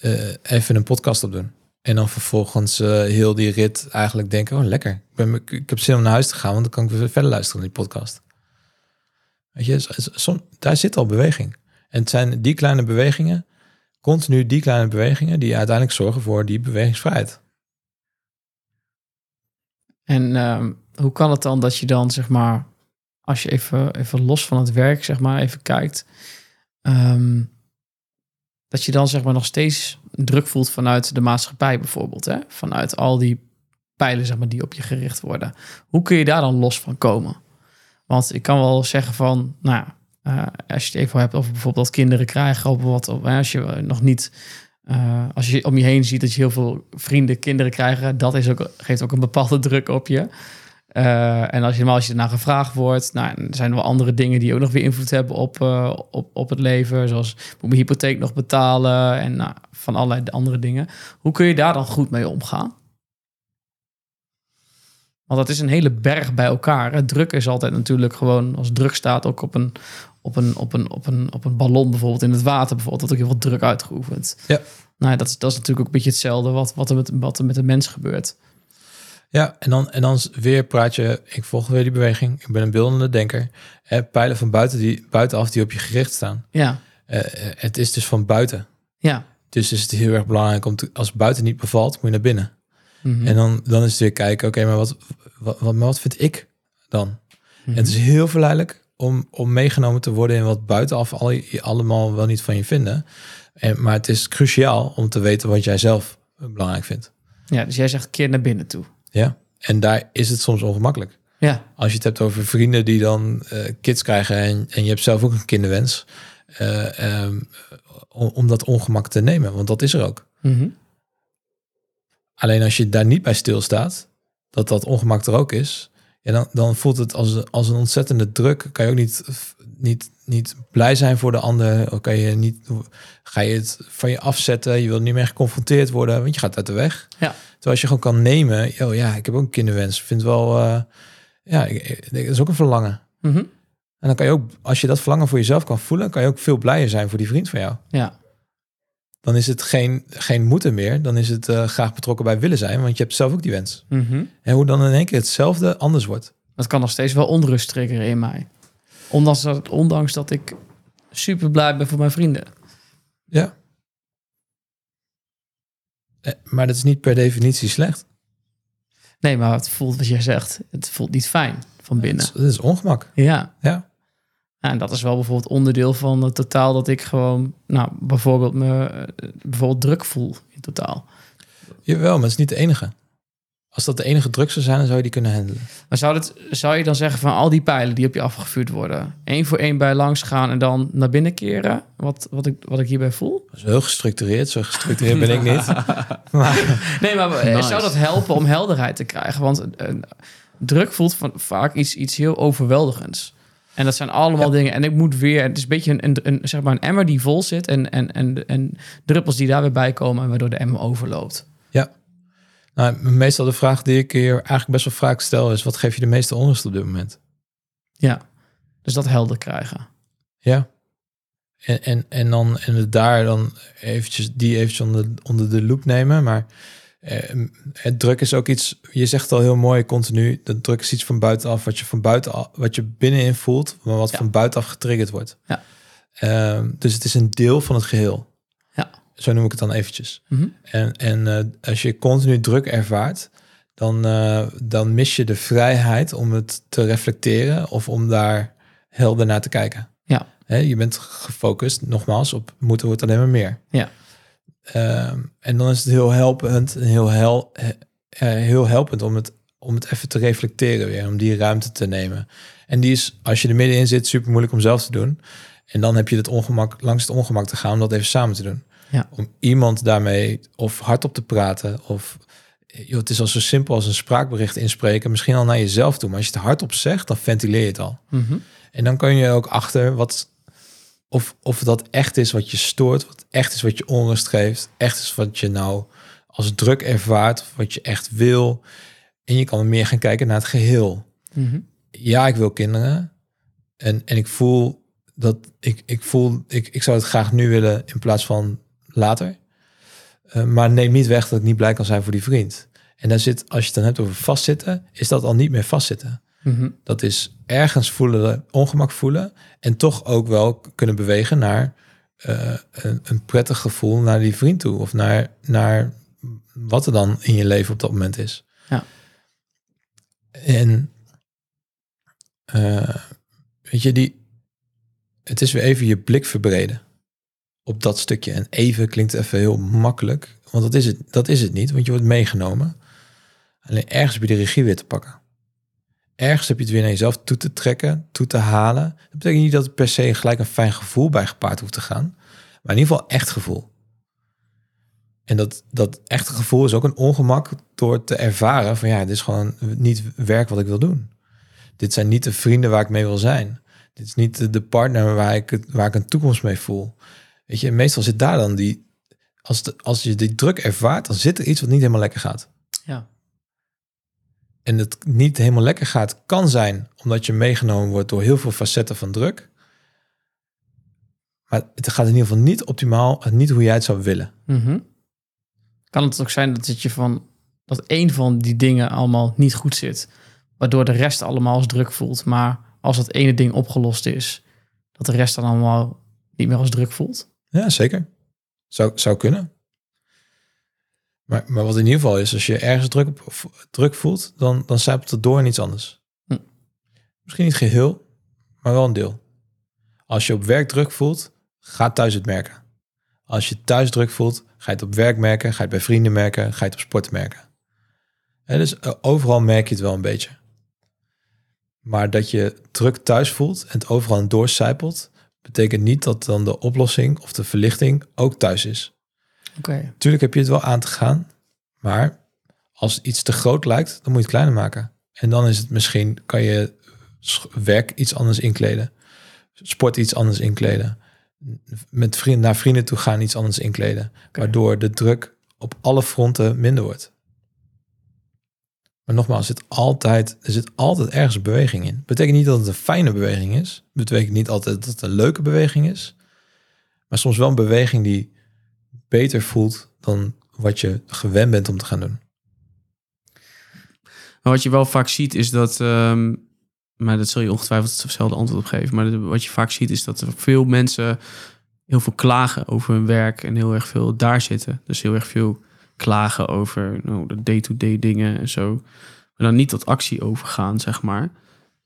eh, even een podcast opdoen. En dan vervolgens eh, heel die rit eigenlijk denken, oh lekker. Ik, ben, ik, heb zin om naar huis te gaan, want dan kan ik weer verder luisteren naar die podcast. Weet je, daar zit al beweging. En het zijn die kleine bewegingen, continu die kleine bewegingen, die uiteindelijk zorgen voor die bewegingsvrijheid. En ehm, hoe kan het dan dat je dan, zeg maar, als je even, even los van het werk, zeg maar, even kijkt, ehm, dat je dan, zeg maar, nog steeds druk voelt vanuit de maatschappij bijvoorbeeld, hè? vanuit al die pijlen, zeg maar, die op je gericht worden. Hoe kun je daar dan los van komen? Want ik kan wel zeggen van, nou, eh, als je het even hebt over bijvoorbeeld kinderen krijgen, of wat, of, als je nog niet eh, als je om je heen ziet dat je heel veel vrienden kinderen krijgen, dat is ook, geeft ook een bepaalde druk op je. Eh, en als je, maar als je ernaar gevraagd wordt, nou, er zijn er wel andere dingen die ook nog weer invloed hebben op, eh, op, op het leven. Zoals moet mijn hypotheek nog betalen en nou, van allerlei andere dingen. Hoe kun je daar dan goed mee omgaan? Want dat is een hele berg bij elkaar. hè. Druk is altijd natuurlijk gewoon, als druk staat ook op een, op een, op een, op een, op een ballon bijvoorbeeld in het water bijvoorbeeld, dat ook heel veel druk uitgeoefend. Ja. Nou, ja, dat is, dat is natuurlijk ook een beetje hetzelfde wat, wat, er met, wat er met de mens gebeurt. Ja, en dan, en dan weer praat je, ik volg weer die beweging, ik ben een beeldende denker. Hè, pijlen van buiten die, buitenaf die op je gericht staan. Ja, Eh, eh, het is dus van buiten. ja. Dus is het heel erg belangrijk om te, als buiten niet bevalt, moet je naar binnen. Mhm. En dan, dan is het weer kijken, oké, maar wat, wat, wat, vind ik dan? Mhm. En het is heel verleidelijk om, om meegenomen te worden in wat buitenaf al, allemaal wel niet van je vinden. En, maar het is cruciaal om te weten wat jij zelf belangrijk vindt. Ja, dus jij zegt keer naar binnen toe. Ja, en daar is het soms ongemakkelijk. Ja, Als je het hebt over vrienden die dan eh, kids krijgen en, en je hebt zelf ook een kinderwens, eh, ehm, om, dat ongemak te nemen, want dat is er ook. Mhm. Alleen als je daar niet bij stilstaat, dat dat ongemak er ook is, ja, dan, dan voelt het als, als een ontzettende druk. Kan je ook niet, niet, niet blij zijn voor de ander. Of kan je niet, ga je het van je afzetten. Je wilt niet meer geconfronteerd worden, want je gaat uit de weg. Ja. Terwijl als je gewoon kan nemen, oh ja, ik heb ook een kinderwens. Ik vind wel, eh, ja, ik, ik- dat is ook een verlangen. Mhm. En dan kan je ook, als je dat verlangen voor jezelf kan voelen, kan je ook veel blijer zijn voor die vriend van jou. Ja. Dan is het geen, geen moeten meer. Dan is het eh, graag betrokken bij willen zijn, want je hebt zelf ook die wens. Mhm. En hoe dan in één keer hetzelfde anders wordt. Dat kan nog steeds wel onrust triggeren in mij. Ondanks dat, ondanks dat ik super blij ben voor mijn vrienden. Ja. Eh, Maar dat is niet per definitie slecht. Nee, maar het voelt wat jij zegt. Het voelt niet fijn van binnen. Dat is, dat is ongemak. Ja. Ja. En dat is wel bijvoorbeeld onderdeel van het totaal dat ik gewoon, nou, bijvoorbeeld me eh, bijvoorbeeld druk voel in totaal. Jawel, maar het is niet de enige. Als dat de enige druk zou zijn, dan zou je die kunnen handelen. Maar zou, dat, zou je dan zeggen van al die pijlen die op je afgevuurd worden, één voor één bij langs gaan en dan naar binnen keren? Wat, wat, ik, wat ik hierbij voel? Dat is heel gestructureerd. Zo gestructureerd ben ik niet. Maar Nee, maar eh, Nice. zou dat helpen om helderheid te krijgen? Want eh, druk voelt van, vaak iets, iets heel overweldigends. En dat zijn allemaal dingen. En ik moet weer, het is een beetje een, een, een, zeg maar een emmer die vol zit en, en, en, en druppels die daar weer bij komen, waardoor de emmer overloopt. ja. Nou, meestal de vraag die ik hier eigenlijk best wel vaak stel is... wat geeft je de meeste onrust op dit moment? Ja, dus dat helder krijgen. Ja. En, en, en dan en het daar dan eventjes die eventjes onder, onder de loep nemen. Maar het druk is ook iets, je zegt al heel mooi continu, dat druk is iets van buitenaf, wat je van buitenaf, wat je binnenin voelt, maar wat Ja. van buitenaf getriggerd wordt. Ja. Ehm, dus het is een deel van het geheel. Ja. Zo noem ik het dan eventjes. Mhm. En, en eh, als je continu druk ervaart, dan, eh, dan mis je de vrijheid om het te reflecteren of om daar helder naar te kijken. Ja. Je bent gefocust, nogmaals, op moeten wordt alleen maar meer. Ja. Ehm, en dan is het heel helpend, en heel, hel, eh, eh, heel helpend om het, om het even te reflecteren weer, om die ruimte te nemen. En die is, als je er middenin zit, super moeilijk om zelf te doen. En dan heb je het ongemak, langs het ongemak te gaan om dat even samen te doen. Ja. Om iemand daarmee of hardop te praten of joh, het is al zo simpel als een spraakbericht inspreken, misschien al naar jezelf toe. Maar als je het hardop zegt, dan ventileer je het al. Mhm. En dan kan je ook achter wat, of, of dat echt is wat je stoort, wat echt is wat je onrust geeft, echt is wat je nou als druk ervaart, of wat je echt wil. En je kan meer gaan kijken naar het geheel. Mhm. Ja, ik wil kinderen. En, en ik voel dat ik, ik voel, ik, ik zou het graag nu willen in plaats van later. Eh, maar neem niet weg dat ik niet blij kan zijn voor die vriend. En daar zit, als je het dan hebt over vastzitten, is dat al niet meer vastzitten. Mhm. Dat is ergens voelen, ongemak voelen. En toch ook wel kunnen bewegen naar eh, een, een prettig gevoel naar die vriend toe. Of naar, naar wat er dan in je leven op dat moment is. Ja. En eh, weet je, die, het is weer even je blik verbreden op dat stukje. En even klinkt even heel makkelijk. Want dat is het, dat is het niet, want je wordt meegenomen. Alleen ergens je de regie weer te pakken ergens heb je het weer naar jezelf toe te trekken, toe te halen. Dat betekent niet dat het per se gelijk een fijn gevoel bij gepaard hoeft te gaan. Maar in ieder geval echt gevoel. En dat, dat echte gevoel is ook een ongemak door te ervaren van ja, dit is gewoon niet werk wat ik wil doen. Dit zijn niet de vrienden waar ik mee wil zijn. Dit is niet de, partner waar ik, waar ik een toekomst mee voel. Weet je, meestal zit daar dan die, als, de, als je die druk ervaart, dan zit er iets wat niet helemaal lekker gaat Ja. En het niet helemaal lekker gaat, kan zijn omdat je meegenomen wordt door heel veel facetten van druk. Maar het gaat in ieder geval niet optimaal en niet hoe jij het zou willen. Mhm. Kan het ook zijn dat het je van dat één van die dingen allemaal niet goed zit, waardoor de rest allemaal als druk voelt, maar als dat ene ding opgelost is, dat de rest dan allemaal niet meer als druk voelt? Ja, zeker. Zou, zou kunnen. Maar, maar wat in ieder geval is, als je ergens druk, druk voelt, dan, dan zijpelt het door in iets anders. Hm. Misschien niet geheel, maar wel een deel. Als je op werk druk voelt, ga thuis het merken. Als je thuis druk voelt, ga je het op werk merken, ga je het bij vrienden merken, ga je het op sport merken. Dus eh, overal merk je het wel een beetje. Maar dat je druk thuis voelt en het overal doorcijpelt, betekent niet dat dan de oplossing of de verlichting ook thuis is. Oké. Tuurlijk heb je het wel aan te gaan, maar als iets te groot lijkt, dan moet je het kleiner maken. En dan is het misschien, kan je werk iets anders inkleden, sport iets anders inkleden, met vrienden naar vrienden toe gaan iets anders inkleden, waardoor de druk op alle fronten minder wordt. Maar nogmaals, er zit altijd, er zit altijd ergens beweging in. Betekent niet dat het een fijne beweging is. Betekent niet altijd dat het een leuke beweging is. Maar soms wel een beweging die beter voelt dan wat je gewend bent om te gaan doen. Wat je wel vaak ziet is dat, ehm, maar dat zul je ongetwijfeld hetzelfde antwoord op geven. Maar wat je vaak ziet is dat er veel mensen heel veel klagen over hun werk en heel erg veel daar zitten. Dus heel erg veel klagen over nou, de day-to-day dingen en zo. Maar dan niet tot actie overgaan, zeg maar.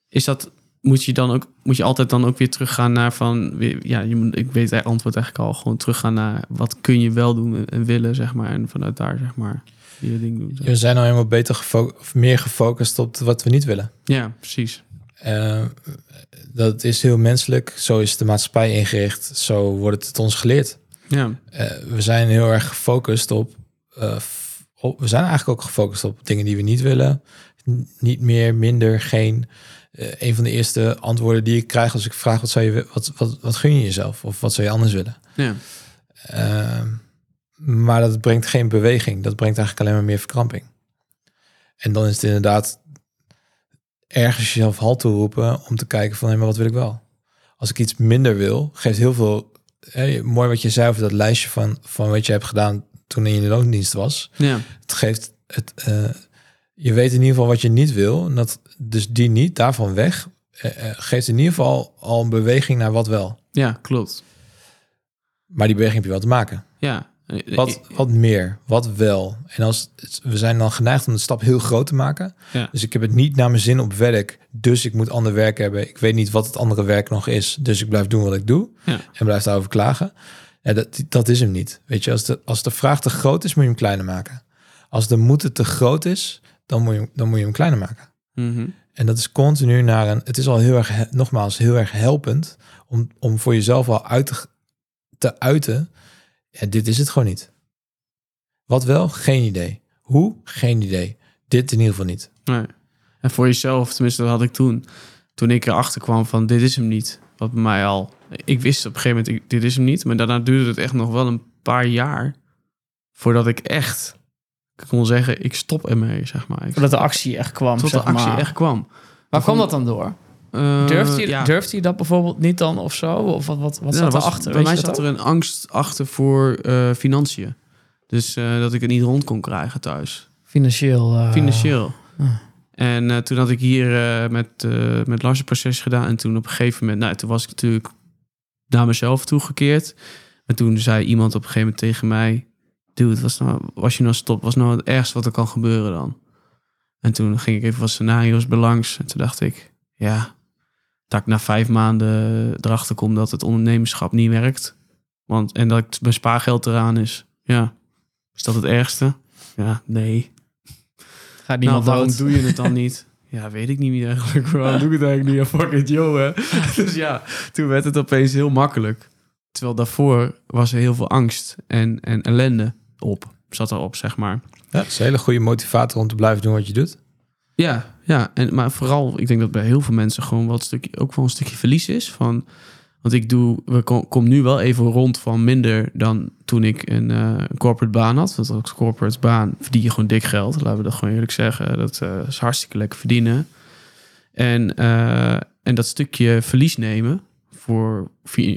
Is dat, moet je dan ook, moet je altijd dan ook weer teruggaan naar van, ja, je moet, ik weet het antwoord eigenlijk al, gewoon teruggaan naar wat kun je wel doen en- en willen, zeg maar. En vanuit daar, zeg maar, je ding doen. zeg. We zijn nou helemaal beter gefo- of meer gefocust op wat we niet willen. Ja, precies. Eh, dat is heel menselijk. Zo is de maatschappij ingericht. Zo wordt het ons geleerd. Ja, Eh, we zijn heel erg gefocust op, eh, op- We zijn eigenlijk ook gefocust op dingen die we niet willen. N- niet meer, minder, geen. Eh, een van de eerste antwoorden die ik krijg als ik vraag: wat, zou je, wat, wat, wat gun je jezelf? Of wat zou je anders willen? ja. Ehm, maar dat brengt geen beweging. Dat brengt eigenlijk alleen maar meer verkramping. En dan is het inderdaad ergens jezelf halt toeroepen om te kijken van, hé, maar wat wil ik wel? Als ik iets minder wil, geeft heel veel... Hé, mooi wat je zei over dat lijstje van, van wat je hebt gedaan toen je in de loondienst was. Ja, Het geeft het... eh, je weet in ieder geval wat je niet wil. En dat, dus die niet, daarvan weg. eh, eh, geeft in ieder geval al een beweging naar wat wel. ja klopt. Maar die beweging heb je wel te maken. Ja. Wat, wat meer, wat wel. En als we zijn dan geneigd om de stap heel groot te maken. Ja. Dus ik heb het niet naar mijn zin op werk. Dus ik moet ander werk hebben. Ik weet niet wat het andere werk nog is. Dus ik blijf doen wat ik doe. Ja. En blijf daarover klagen. Ja, dat, dat is hem niet. Weet je, als de, als de vraag te groot is, moet je hem kleiner maken. Als de moeten te groot is, dan moet je, dan moet je hem kleiner maken. Mhm. En dat is continu naar een. Het is al heel erg, nogmaals, heel erg helpend om, om voor jezelf al uit te, te uiten. Ja, dit is het gewoon niet. Wat wel? Geen idee. Hoe? Geen idee. Dit in ieder geval niet. Nee. En voor jezelf, tenminste dat had ik toen. Toen ik erachter kwam van dit is hem niet. Wat bij mij al... Ik wist op een gegeven moment, dit is hem niet. Maar daarna duurde het echt nog wel een paar jaar... voordat ik echt kon zeggen, ik stop ermee, zeg maar. Ik, Voordat de actie echt kwam, tot zeg de actie maar. echt kwam. Waar kwam dat dan door? Uh, Durft hij, ja. durft hij dat bijvoorbeeld niet dan of zo? Of wat, wat, wat Ja, zat er erachter? Bij mij zat er een angst achter voor eh, financiën. Dus eh, dat ik het niet rond kon krijgen thuis. Financieel. eh, Financieel. En eh, toen had ik hier eh, met, eh met Lars een proces gedaan. En toen op een gegeven moment, nou, toen was ik natuurlijk naar mezelf toegekeerd. En toen zei iemand op een gegeven moment tegen mij: Dude, was, nou, was je nou stop? Was nou het ergste wat er kan gebeuren dan? En toen ging ik even wat scenario's belangs. En toen dacht ik: Ja, dat ik na vijf maanden erachter kom dat het ondernemerschap niet werkt. Want, en dat ik mijn spaargeld eraan is. Ja, is dat het ergste? Ja, nee. Gaat Nou, niemand waarom doe je het dan niet? Ja, weet ik niet meer eigenlijk. Waarom doe ik het eigenlijk niet? Ja, fuck it, joh, hè. Dus ja, toen werd het opeens heel makkelijk. Terwijl daarvoor was er heel veel angst en, en ellende op. Zat erop, zeg maar. Ja, dat is een hele goede motivator om te blijven doen wat je doet. Ja, ja. En, maar vooral, ik denk dat bij heel veel mensen gewoon wel een stukje, ook wel een stukje verlies is. Van, want ik doe, we kom, kom nu wel even rond van minder dan toen ik een, eh, een corporate baan had. Want als corporate baan verdien je gewoon dik geld. Laten we dat gewoon eerlijk zeggen. Dat eh, is hartstikke lekker verdienen. En, eh, en dat stukje verlies nemen voor,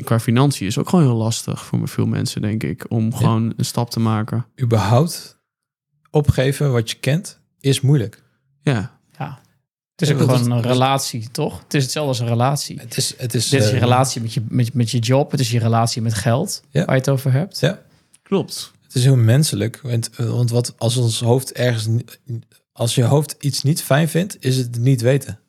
qua financiën is ook gewoon heel lastig voor veel mensen, denk ik. Om gewoon een stap te maken. Überhaupt opgeven wat je kent is moeilijk. Ja, Ja. Het is ook gewoon een relatie, toch? Het is hetzelfde als een relatie. Het is, het is, Dit is je eh, relatie met je, met, met je job. Het is je relatie met geld, Ja. waar je het over hebt. Ja, klopt. het is heel menselijk. Want, eh, want wat als ons hoofd ergens, als je hoofd iets niet fijn vindt, is het niet weten.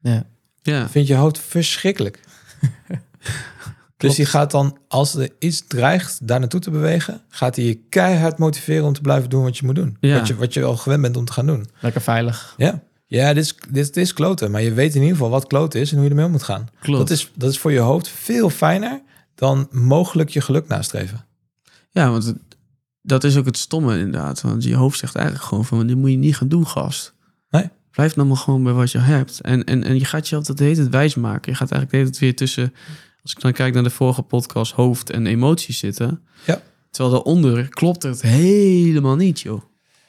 Ja. Ja, Vind je hoofd verschrikkelijk. dus die gaat dan, als er iets dreigt daar naartoe te bewegen, gaat hij je keihard motiveren om te blijven doen wat je moet doen. Ja. Wat, je, wat je al gewend bent om te gaan doen. Lekker veilig. Ja, ja dit, is, dit is kloten. Maar je weet in ieder geval wat kloten is en hoe je ermee om moet gaan. klopt. Dat is, dat is voor je hoofd veel fijner dan mogelijk je geluk nastreven. Ja, want het- dat is ook het stomme inderdaad. Want je hoofd zegt eigenlijk gewoon van... dit moet je niet gaan doen, gast. Blijf nou maar gewoon bij wat je hebt. En, en, en je gaat jezelf dat de hele tijd wijs maken. Je gaat eigenlijk de hele tijd weer tussen... Als ik dan kijk naar de vorige podcast... hoofd en emoties zitten. Ja. Terwijl daaronder klopt het helemaal niet, joh.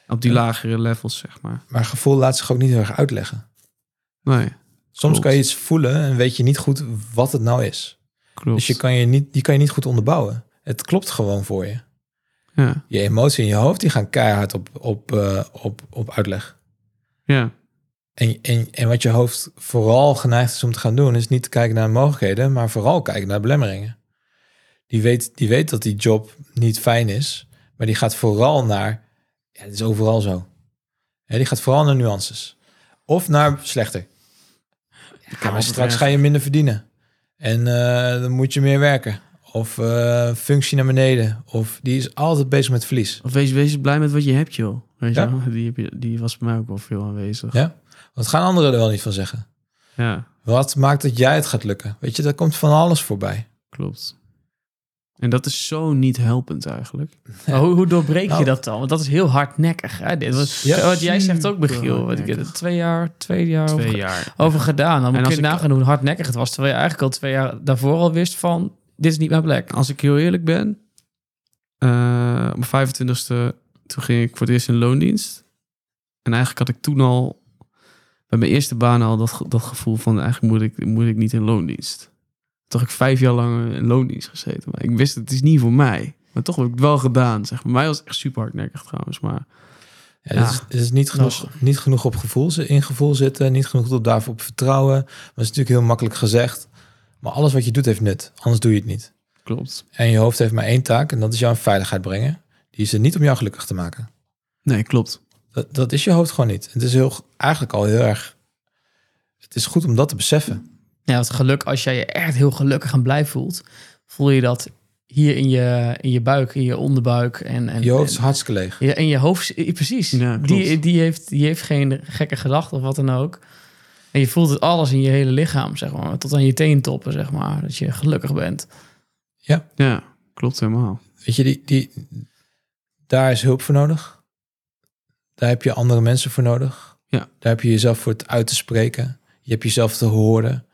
Op die lagere levels, zeg maar. Maar gevoel laat zich ook niet heel erg uitleggen. Nee, Soms Klopt. kan je iets voelen en weet je niet goed wat het nou is. klopt. Dus je kan je niet, die kan je niet goed onderbouwen. Het klopt gewoon voor je. Ja, Je emotie in je hoofd die gaan keihard op, op, eh, op, op uitleg. ja, En, en, en wat je hoofd vooral geneigd is om te gaan doen, is niet te kijken naar mogelijkheden, maar vooral kijken naar belemmeringen. Die weet, die weet dat die job niet fijn is, maar die gaat vooral naar, ja, het is overal zo. Hè, die gaat vooral naar nuances. Of naar slechter. Ja, maar straks ga je minder verdienen. En eh, dan moet je meer werken. Of eh, functie naar beneden. Of die is altijd bezig met verlies. Of wees, wees blij met wat je hebt, joh. Weet Ja. Die, heb je, die was bij mij ook wel veel aanwezig. Ja? Wat gaan anderen er wel niet van zeggen? ja Wat maakt dat jij het gaat lukken? Weet je, daar komt van alles voorbij. klopt. En dat is zo niet helpend eigenlijk. Maar hoe, hoe doorbreek Nou. je dat dan? Want dat is heel hardnekkig. Hè? Dit was, Ja. wat jij zegt ook, Michiel. Wat ik er twee jaar, twee jaar Twee over, jaar. over gedaan. Dan En moet als je nagaan hoe hardnekkig het was. Terwijl je eigenlijk al twee jaar daarvoor al wist van... Dit is niet mijn plek. Als ik heel eerlijk ben, eh, op mijn 25e, toen ging ik voor het eerst in loondienst. En eigenlijk had ik toen al, bij mijn eerste baan al dat, dat gevoel van eigenlijk moet ik, moet ik niet in loondienst. Heb ik vijf jaar lang in loondienst gezeten. Maar ik wist, het is niet voor mij. Maar toch heb ik het wel gedaan. Zeg. mij was het echt super hardnekkig trouwens. Maar Ja, Ja. Het, is, het is niet genoeg, niet genoeg op gevoel, in gevoel zitten, niet genoeg op daarvoor op vertrouwen. Maar dat is natuurlijk heel makkelijk gezegd. Maar alles wat je doet heeft nut, anders doe je het niet. klopt. En je hoofd heeft maar één taak en dat is jou in veiligheid brengen. Die is er niet om jou gelukkig te maken. Nee, klopt. Dat, dat is je hoofd gewoon niet. Het is heel, eigenlijk al heel erg... Het is goed om dat te beseffen. Ja, het geluk, als jij je echt heel gelukkig en blij voelt... voel je dat hier in je, in je buik, in je onderbuik. En, en, Je hoofd is en, hartstikke leeg. ja, en je hoofd, precies. Ja, die, die, heeft, die heeft geen gekke gedachten of wat dan ook. En je voelt het alles in je hele lichaam, zeg maar. Tot aan je teentoppen, zeg maar. Dat je gelukkig bent. Ja, klopt helemaal. Weet je, die, die, daar is hulp voor nodig. Daar heb je andere mensen voor nodig. Ja. Daar heb je jezelf voor het uit te spreken. Je hebt jezelf te horen.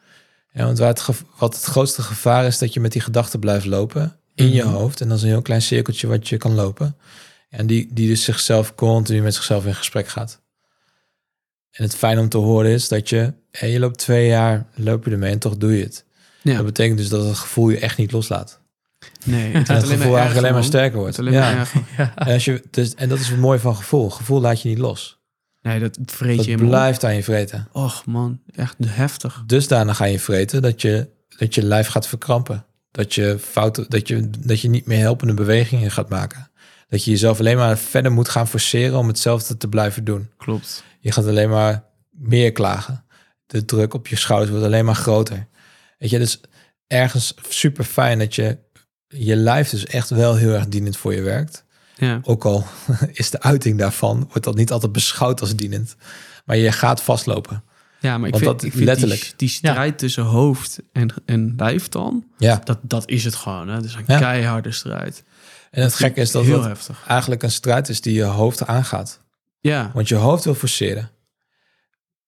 Ja, want waar het, wat het grootste gevaar is, dat je met die gedachten blijft lopen in je Mhm. hoofd. En dat is een heel klein cirkeltje wat je kan lopen. En die, die dus zichzelf continu met zichzelf in gesprek gaat. En het fijn om te horen is dat je, hé, je loopt twee jaar, loop je ermee en toch doe je het. Ja. Dat betekent dus dat het gevoel je echt niet loslaat. Nee, het En het gevoel eigenlijk alleen maar sterker wordt. Maar Ja. erger. En, als je, dus, en dat is het mooie van gevoel. Gevoel laat je niet los. Nee, dat vreet Dat je op. blijft aan je vreten. Och man, echt heftig. Dus daarna ga je vreten dat je, dat je lijf gaat verkrampen. Dat je, fouten, dat, je, dat je niet meer helpende bewegingen gaat maken. Dat je jezelf alleen maar verder moet gaan forceren om hetzelfde te blijven doen. Klopt. Je gaat alleen maar meer klagen. De druk op je schouders wordt alleen maar groter. Weet je, dus ergens super fijn dat je je lijf dus echt wel heel erg dienend voor je werkt. Ja, Ook al is de uiting daarvan, wordt dat niet altijd beschouwd als dienend. Maar je gaat vastlopen. ja maar ik Want vind, dat ik vind letterlijk. Die, die strijd tussen hoofd en, en lijf dan, Ja. dat, dat is het gewoon. Hè? Het is een Ja. keiharde strijd. En het gekke is dat Heel dat heftig. eigenlijk een strijd is die je hoofd aangaat. Ja, Want je hoofd wil forceren.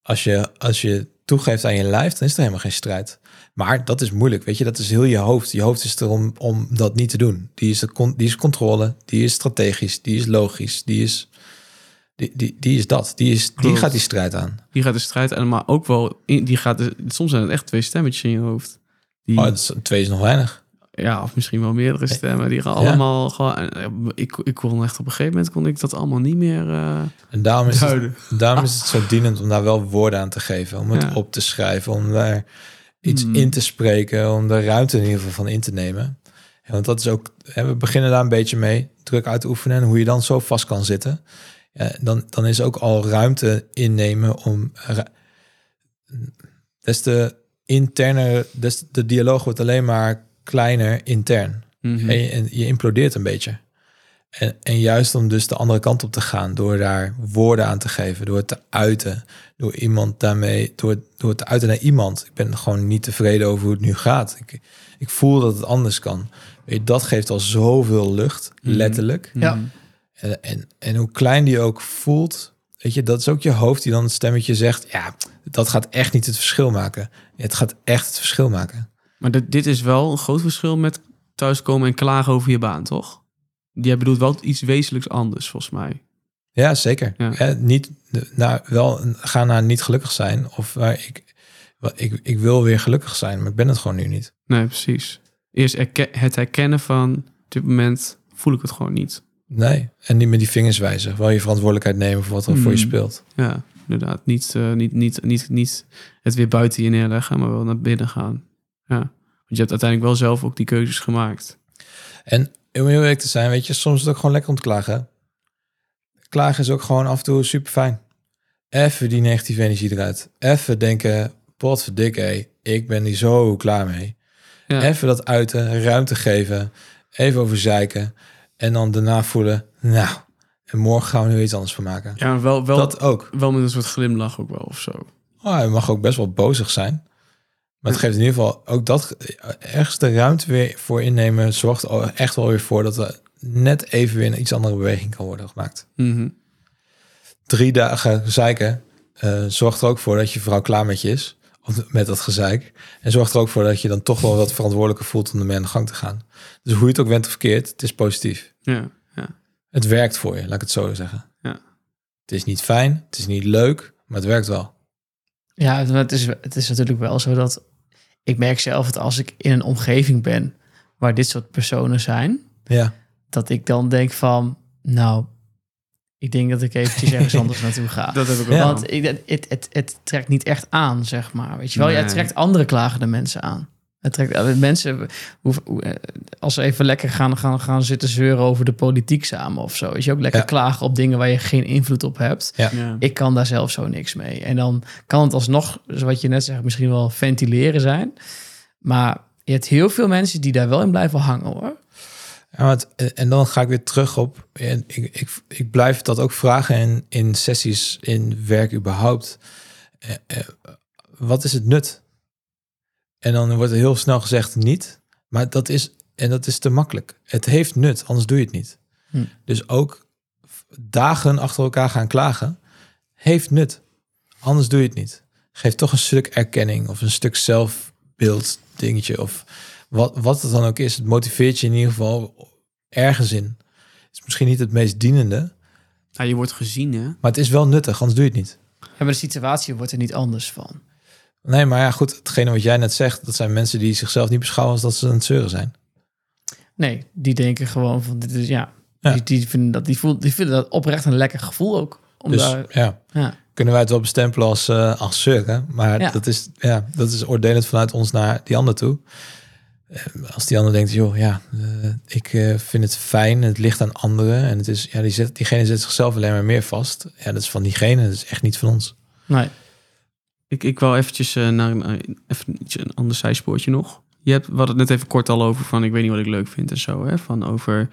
Als je, als je toegeeft aan je lijf, dan is er helemaal geen strijd. Maar dat is moeilijk, weet je. Dat is heel je hoofd. Je hoofd is er om, om dat niet te doen. Die is, de die is controle, die is strategisch, die is logisch, die is... Die, die, die is dat. Die, is, die gaat die strijd aan. die gaat de strijd aan, maar ook wel, in, die gaat, de- soms zijn het echt twee stemmetjes in je hoofd. Die, Oh, is, twee is nog weinig. ja, of misschien wel meerdere stemmen. Die gaan allemaal gewoon, eh, ik, ik kon echt op een gegeven moment kon ik dat allemaal niet meer eh, En daarom is, het, daarom is het zo dienend om daar wel woorden aan te geven. Om het Ja. op te schrijven, om daar iets Hmm. in te spreken. Om de ruimte in ieder geval van in te nemen. Ja, want dat is ook, hè, we beginnen daar een beetje mee. Druk uit te oefenen en hoe je dan zo vast kan zitten. Ja, dan, dan is ook al ruimte innemen om... Des te interner, des de dialoog wordt alleen maar kleiner intern. Mhm. En, je, en je implodeert een beetje. En, en juist om dus de andere kant op te gaan, door daar woorden aan te geven, door het te uiten, door iemand daarmee, door, door het te uiten naar iemand. Ik ben gewoon niet tevreden over hoe het nu gaat. Ik, ik voel dat het anders kan. Weet je, dat geeft al zoveel lucht, Mhm. letterlijk. Ja. Mhm. En, en, en hoe klein die ook voelt, weet je, dat is ook je hoofd die dan het stemmetje zegt, ja, dat gaat echt niet het verschil maken. Het gaat echt het verschil maken. Maar dit, dit is wel een groot verschil met thuiskomen en klagen over je baan, toch? Jij bedoelt wel iets wezenlijks anders, volgens mij. Ja, zeker. Ja. Niet naar, wel gaan naar niet gelukkig zijn. Of waar ik, wel, ik, ik wil weer gelukkig zijn, maar ik ben het gewoon nu niet. Nee, precies. Eerst het herkennen van... op dit moment voel ik het gewoon niet. Nee. En niet met die vingers wijzen. Wel je verantwoordelijkheid nemen voor wat er voor je Hmm. speelt. Ja, inderdaad. Niet, eh, niet, niet, niet, niet het weer buiten je neerleggen, maar wel naar binnen gaan. Ja. Want je hebt uiteindelijk wel zelf ook die keuzes gemaakt. En om heel eerlijk te zijn, weet je, soms is het ook gewoon lekker om te klagen. Klagen is ook gewoon af en toe super fijn. Even die negatieve energie eruit. Even denken, potverdikke, hé, ik ben hier zo klaar mee. Ja. Even dat uiten, ruimte geven, even over zeiken. En dan daarna voelen, nou, en morgen gaan we er iets anders van maken. Ja, wel, wel, dat ook. wel met een soort glimlach ook wel of zo. Oh, je mag ook best wel bozig zijn. Maar het geeft in ieder geval ook dat ergens de ruimte weer voor innemen. Zorgt er echt wel weer voor dat er net even weer een iets andere beweging kan worden gemaakt. Mhm. Drie dagen zeiken eh, zorgt er ook voor dat je vrouw klaar met je is. Met dat gezeik. En zorgt er ook voor dat je dan toch wel wat verantwoordelijker voelt om ermee aan de gang te gaan. Dus hoe je het ook bent of verkeerd, het is positief. Ja, ja. Het werkt voor je, laat ik het zo zeggen. Ja. Het is niet fijn, het is niet leuk, maar het werkt wel. Ja, het is, het is natuurlijk wel zo dat ik merk zelf dat als ik in een omgeving ben waar dit soort personen zijn, Ja, dat ik dan denk van, nou, ik denk dat ik eventjes ergens anders naartoe ga. Dat heb ik ook Ja. Want ik, het, het, het, het trekt niet echt aan, zeg maar. Weet je wel, ja, het Nee. trekt andere klagende mensen aan. Het trekt eh, mensen, eh, als ze even lekker gaan, gaan, gaan zitten zeuren over de politiek samen of zo. Is je ook lekker Ja. klagen op dingen waar je geen invloed op hebt. Ja. Ja. Ik kan daar zelf zo niks mee. En dan kan het alsnog, zoals wat je net zegt, misschien wel ventileren zijn. Maar je hebt heel veel mensen die daar wel in blijven hangen hoor. Ja, maar het- en dan ga ik weer terug op. En ik, ik, ik blijf dat ook vragen in, in sessies, in werk überhaupt. Eh, eh, wat is het nut? En dan wordt er heel snel gezegd niet. Maar dat is, en dat is te makkelijk. Het heeft nut, anders doe je het niet. Hm. Dus ook dagen achter elkaar gaan klagen, heeft nut. Anders doe je het niet. Geef toch een stuk erkenning of een stuk zelfbeeld dingetje. Of wat, wat het dan ook is. Het motiveert je in ieder geval ergens in. Het is misschien niet het meest dienende, Ja, je wordt gezien, hè? maar het is wel nuttig, anders doe je het niet. Ja, maar de situatie wordt er niet anders van. Nee, maar ja, goed, hetgene wat jij net zegt, dat zijn mensen die zichzelf niet beschouwen als dat ze aan het zeuren zijn. Nee, die denken gewoon van dit is ja. Ja. Die, die, vinden dat, die, voelt, die vinden dat oprecht een lekker gevoel ook. Om dus daar, ja, ja. kunnen wij het wel bestempelen als, eh als zeuren, maar Ja. dat, is, ja, dat is oordelend vanuit ons naar die ander toe. Eh, Als die ander denkt, joh, ja, eh, ik vind het fijn, het ligt aan anderen en het is, ja, die zet, diegene zet zichzelf alleen maar meer vast. Ja, dat is van diegene, dat is echt niet van ons. Nee. Ik, ik wil eventjes eh, naar een, eh, even een ander zijspoortje nog. Je hebt, we hadden het net even kort al over van ik weet niet wat ik leuk vind en zo. Hè? Van over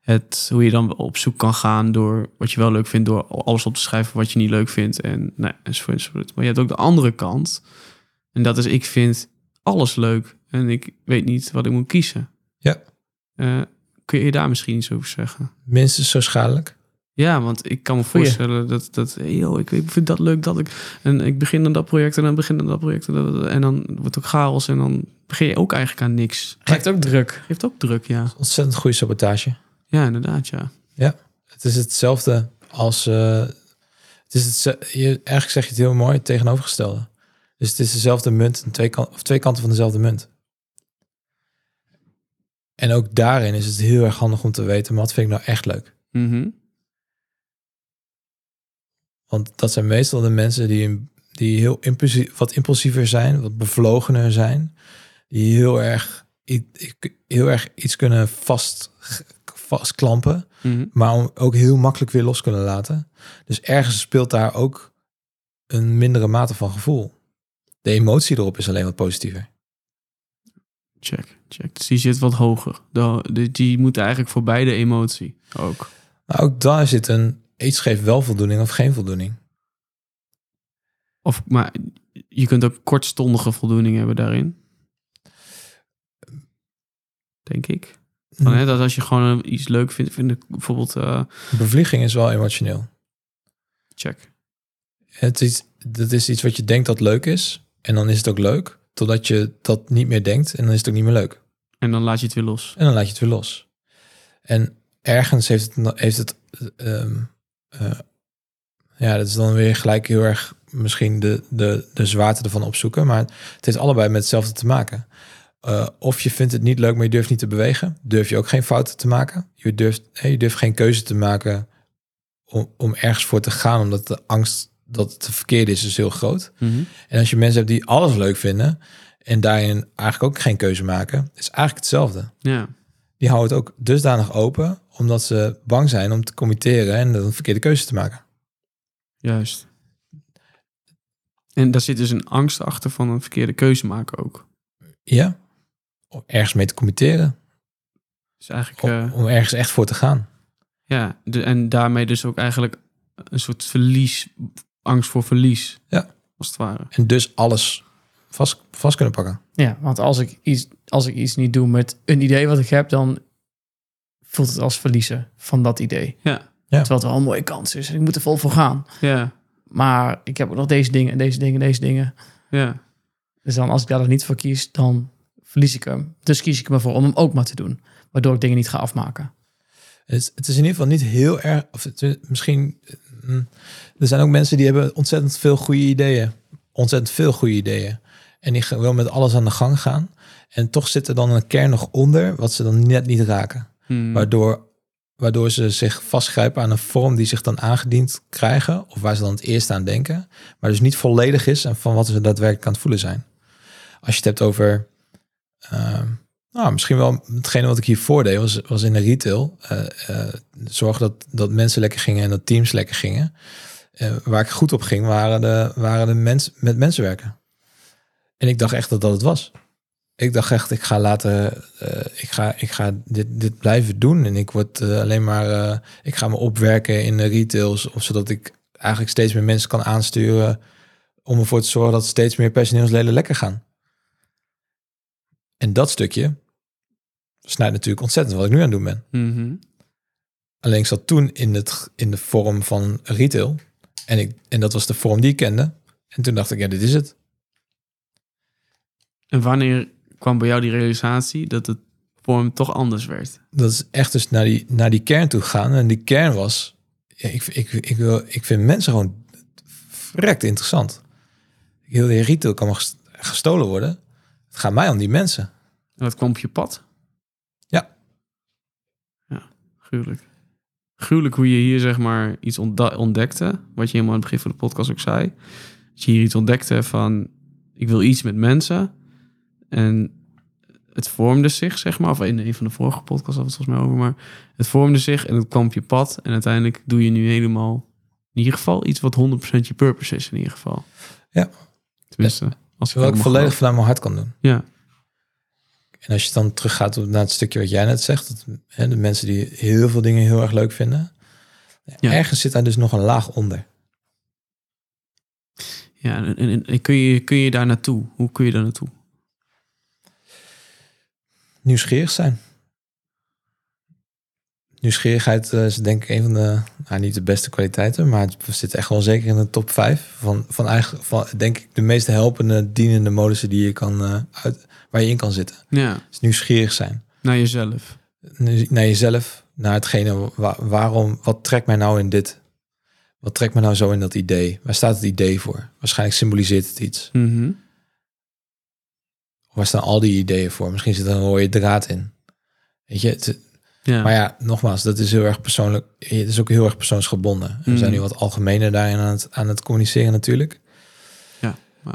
het, hoe je dan op zoek kan gaan door wat je wel leuk vindt, door alles op te schrijven wat je niet leuk vindt. En nou, enzovoort, enzovoort. Maar je hebt ook de andere kant. En dat is ik vind alles leuk en ik weet niet wat ik moet kiezen. Ja. Eh, kun je daar misschien iets over zeggen? Minstens zo schadelijk. Ja, want ik kan me voorstellen dat, dat joh, ik, ik vind dat leuk dat ik... En ik begin aan dat project en dan begin aan dat project. En, dat- en dan wordt het ook chaos en dan begin je ook eigenlijk aan niks. Geeft ook druk. Geeft ook druk, ja. Ontzettend goede sabotage. Ja, inderdaad, ja. Het is hetzelfde als. eh, het is het, je, eigenlijk zeg je het heel mooi, het tegenovergestelde. Dus het is dezelfde munt, en twee, kan, of twee kanten van dezelfde munt. En ook daarin is het heel erg handig om te weten, wat vind ik nou echt leuk? Mhm. Want dat zijn meestal de mensen die, die heel impulsief, wat impulsiever zijn, wat bevlogener zijn, die heel erg, heel erg iets kunnen vast, vastklampen. Mhm. maar ook heel makkelijk weer los kunnen laten. Dus ergens speelt daar ook een mindere mate van gevoel. De emotie erop is alleen wat positiever. Check, check. Dus die zit wat hoger. De, de- die moet eigenlijk voor beide emotie ook. Maar ook daar zit een iets geeft wel voldoening of geen voldoening. Of, maar je kunt ook kortstondige voldoening hebben daarin. Denk ik. Van, hè, dat als je gewoon iets leuk vindt, vind ik bijvoorbeeld... eh, Bevlieging is wel emotioneel. check. Het is, dat is iets wat je denkt dat leuk is. En dan is het ook leuk. Totdat je dat niet meer denkt. En dan is het ook niet meer leuk. En dan laat je het weer los. En dan laat je het weer los. En ergens heeft het, heeft het ehm, eh, Ja, dat is dan weer gelijk heel erg misschien de, de, de zwaarte ervan opzoeken. Maar het heeft allebei met hetzelfde te maken. Uh, of je vindt het niet leuk, maar je durft niet te bewegen. Durf je ook geen fouten te maken. Je durft, je durft geen keuze te maken om, om ergens voor te gaan. Omdat de angst dat het verkeerd is, is heel groot. Mhm. En als je mensen hebt die alles leuk vinden... en daarin eigenlijk ook geen keuze maken... is eigenlijk hetzelfde. Ja. Die houden het ook dusdanig open... omdat ze bang zijn om te committeren... en een verkeerde keuze te maken. Juist. En daar zit dus een angst achter van een verkeerde keuze maken ook. Ja, om ergens mee te committeren. Dus eigenlijk, Om, eh, om ergens echt voor te gaan. ja, de, en daarmee dus ook eigenlijk een soort verlies, angst voor verlies. Ja. Als het ware. En dus alles vast, vast kunnen pakken. Ja, want als ik, iets, als ik iets niet doe met een idee wat ik heb, dan voelt het als verliezen van dat idee. Ja. Ja. Terwijl het wel een mooie kans is. Ik moet er vol voor gaan. Ja. Maar ik heb ook nog deze dingen en deze dingen en deze dingen. Ja. Dus dan als ik daar niet voor kies, dan verlies ik hem. Dus kies ik me voor om hem ook maar te doen. Waardoor ik dingen niet ga afmaken. Het, is- het is in ieder geval niet heel erg... Of het is misschien... mm, Er zijn ook mensen die hebben ontzettend veel goede ideeën. Ontzettend veel goede ideeën. En die wel met alles aan de gang gaan. En toch zit er dan een kern nog onder... wat ze dan net niet raken. Hmm. Waardoor, waardoor ze zich vastgrijpen aan een vorm die zich dan aangediend krijgen. Of waar ze dan het eerst aan denken. Maar dus niet volledig is en van wat ze daadwerkelijk aan het voelen zijn. Als je het hebt over. ehm, nou, misschien wel hetgene wat ik hier voordeed, was, was in de retail. eh, zorgen dat, dat mensen lekker gingen en dat teams lekker gingen. Eh, waar ik goed op ging, waren de, waren de mensen met mensen werken. En ik dacht echt dat dat het was. Ik dacht echt, ik ga laten, eh, ik ga, ik ga dit, dit blijven doen. En ik word eh, alleen maar, eh, ik ga me opwerken in de retails. Of zodat ik eigenlijk steeds meer mensen kan aansturen. Om ervoor te zorgen dat steeds meer personeelsleden lekker gaan. En dat stukje snijdt natuurlijk ontzettend wat ik nu aan het doen ben. Mhm. Alleen ik zat toen in, het, in de vorm van retail. En, ik, en dat was de vorm die ik kende. En toen dacht ik, ja, dit is het. En wanneer kwam bij jou die realisatie dat het vorm toch anders werd? dat is echt dus naar die, naar die kern toe gaan. En die kern was, ik, ik, ik, wil, ik vind mensen gewoon verrekt interessant. Heel de retail kan maar gestolen worden. Het gaat mij om die mensen. En dat kwam op je pad? Ja. Ja, gruwelijk. Gruwelijk hoe je hier zeg maar iets ontdekte. Wat je helemaal aan het begin van de podcast ook zei. Dat je hier iets ontdekte van... Ik wil iets met mensen. En het vormde zich, zeg maar. Of in een van de vorige podcasts had het volgens mij over. Maar het vormde zich en het kwam op je pad. En uiteindelijk doe je nu helemaal... In ieder geval iets wat 100% je purpose is in ieder geval. Ja. Tenminste, als ik volledig vanuit mijn hart kan doen. Ja. En als je dan teruggaat naar het stukje wat jij net zegt. Dat, hè, de mensen die heel veel dingen heel erg leuk vinden. Ja. Ergens zit daar dus nog een laag onder. Ja, en, en, en kun, je, kun je daar naartoe? Hoe kun je daar naartoe? Nieuwsgierig zijn. Nieuwsgierigheid eh, is denk ik een van de, nou, niet de beste kwaliteiten, maar het zit echt wel zeker in de top 5 van, van eigenlijk, van, denk ik, de meest helpende, dienende modussen die je kan, eh, uit, waar je in kan zitten. Ja, Dus nieuwsgierig zijn. naar jezelf. Naar jezelf, naar hetgene, wa- waarom, wat trekt mij nou in dit? Wat trekt mij nou zo in dat idee? Waar staat het idee voor? Waarschijnlijk symboliseert het iets. Mhm. Waar staan al die ideeën voor? Misschien zit er een rode draad in. Weet je, het, Ja. Maar ja, nogmaals, dat is heel erg persoonlijk. Het is ook heel erg persoonsgebonden. We Mm. zijn nu wat algemener daarin aan het, aan het communiceren natuurlijk.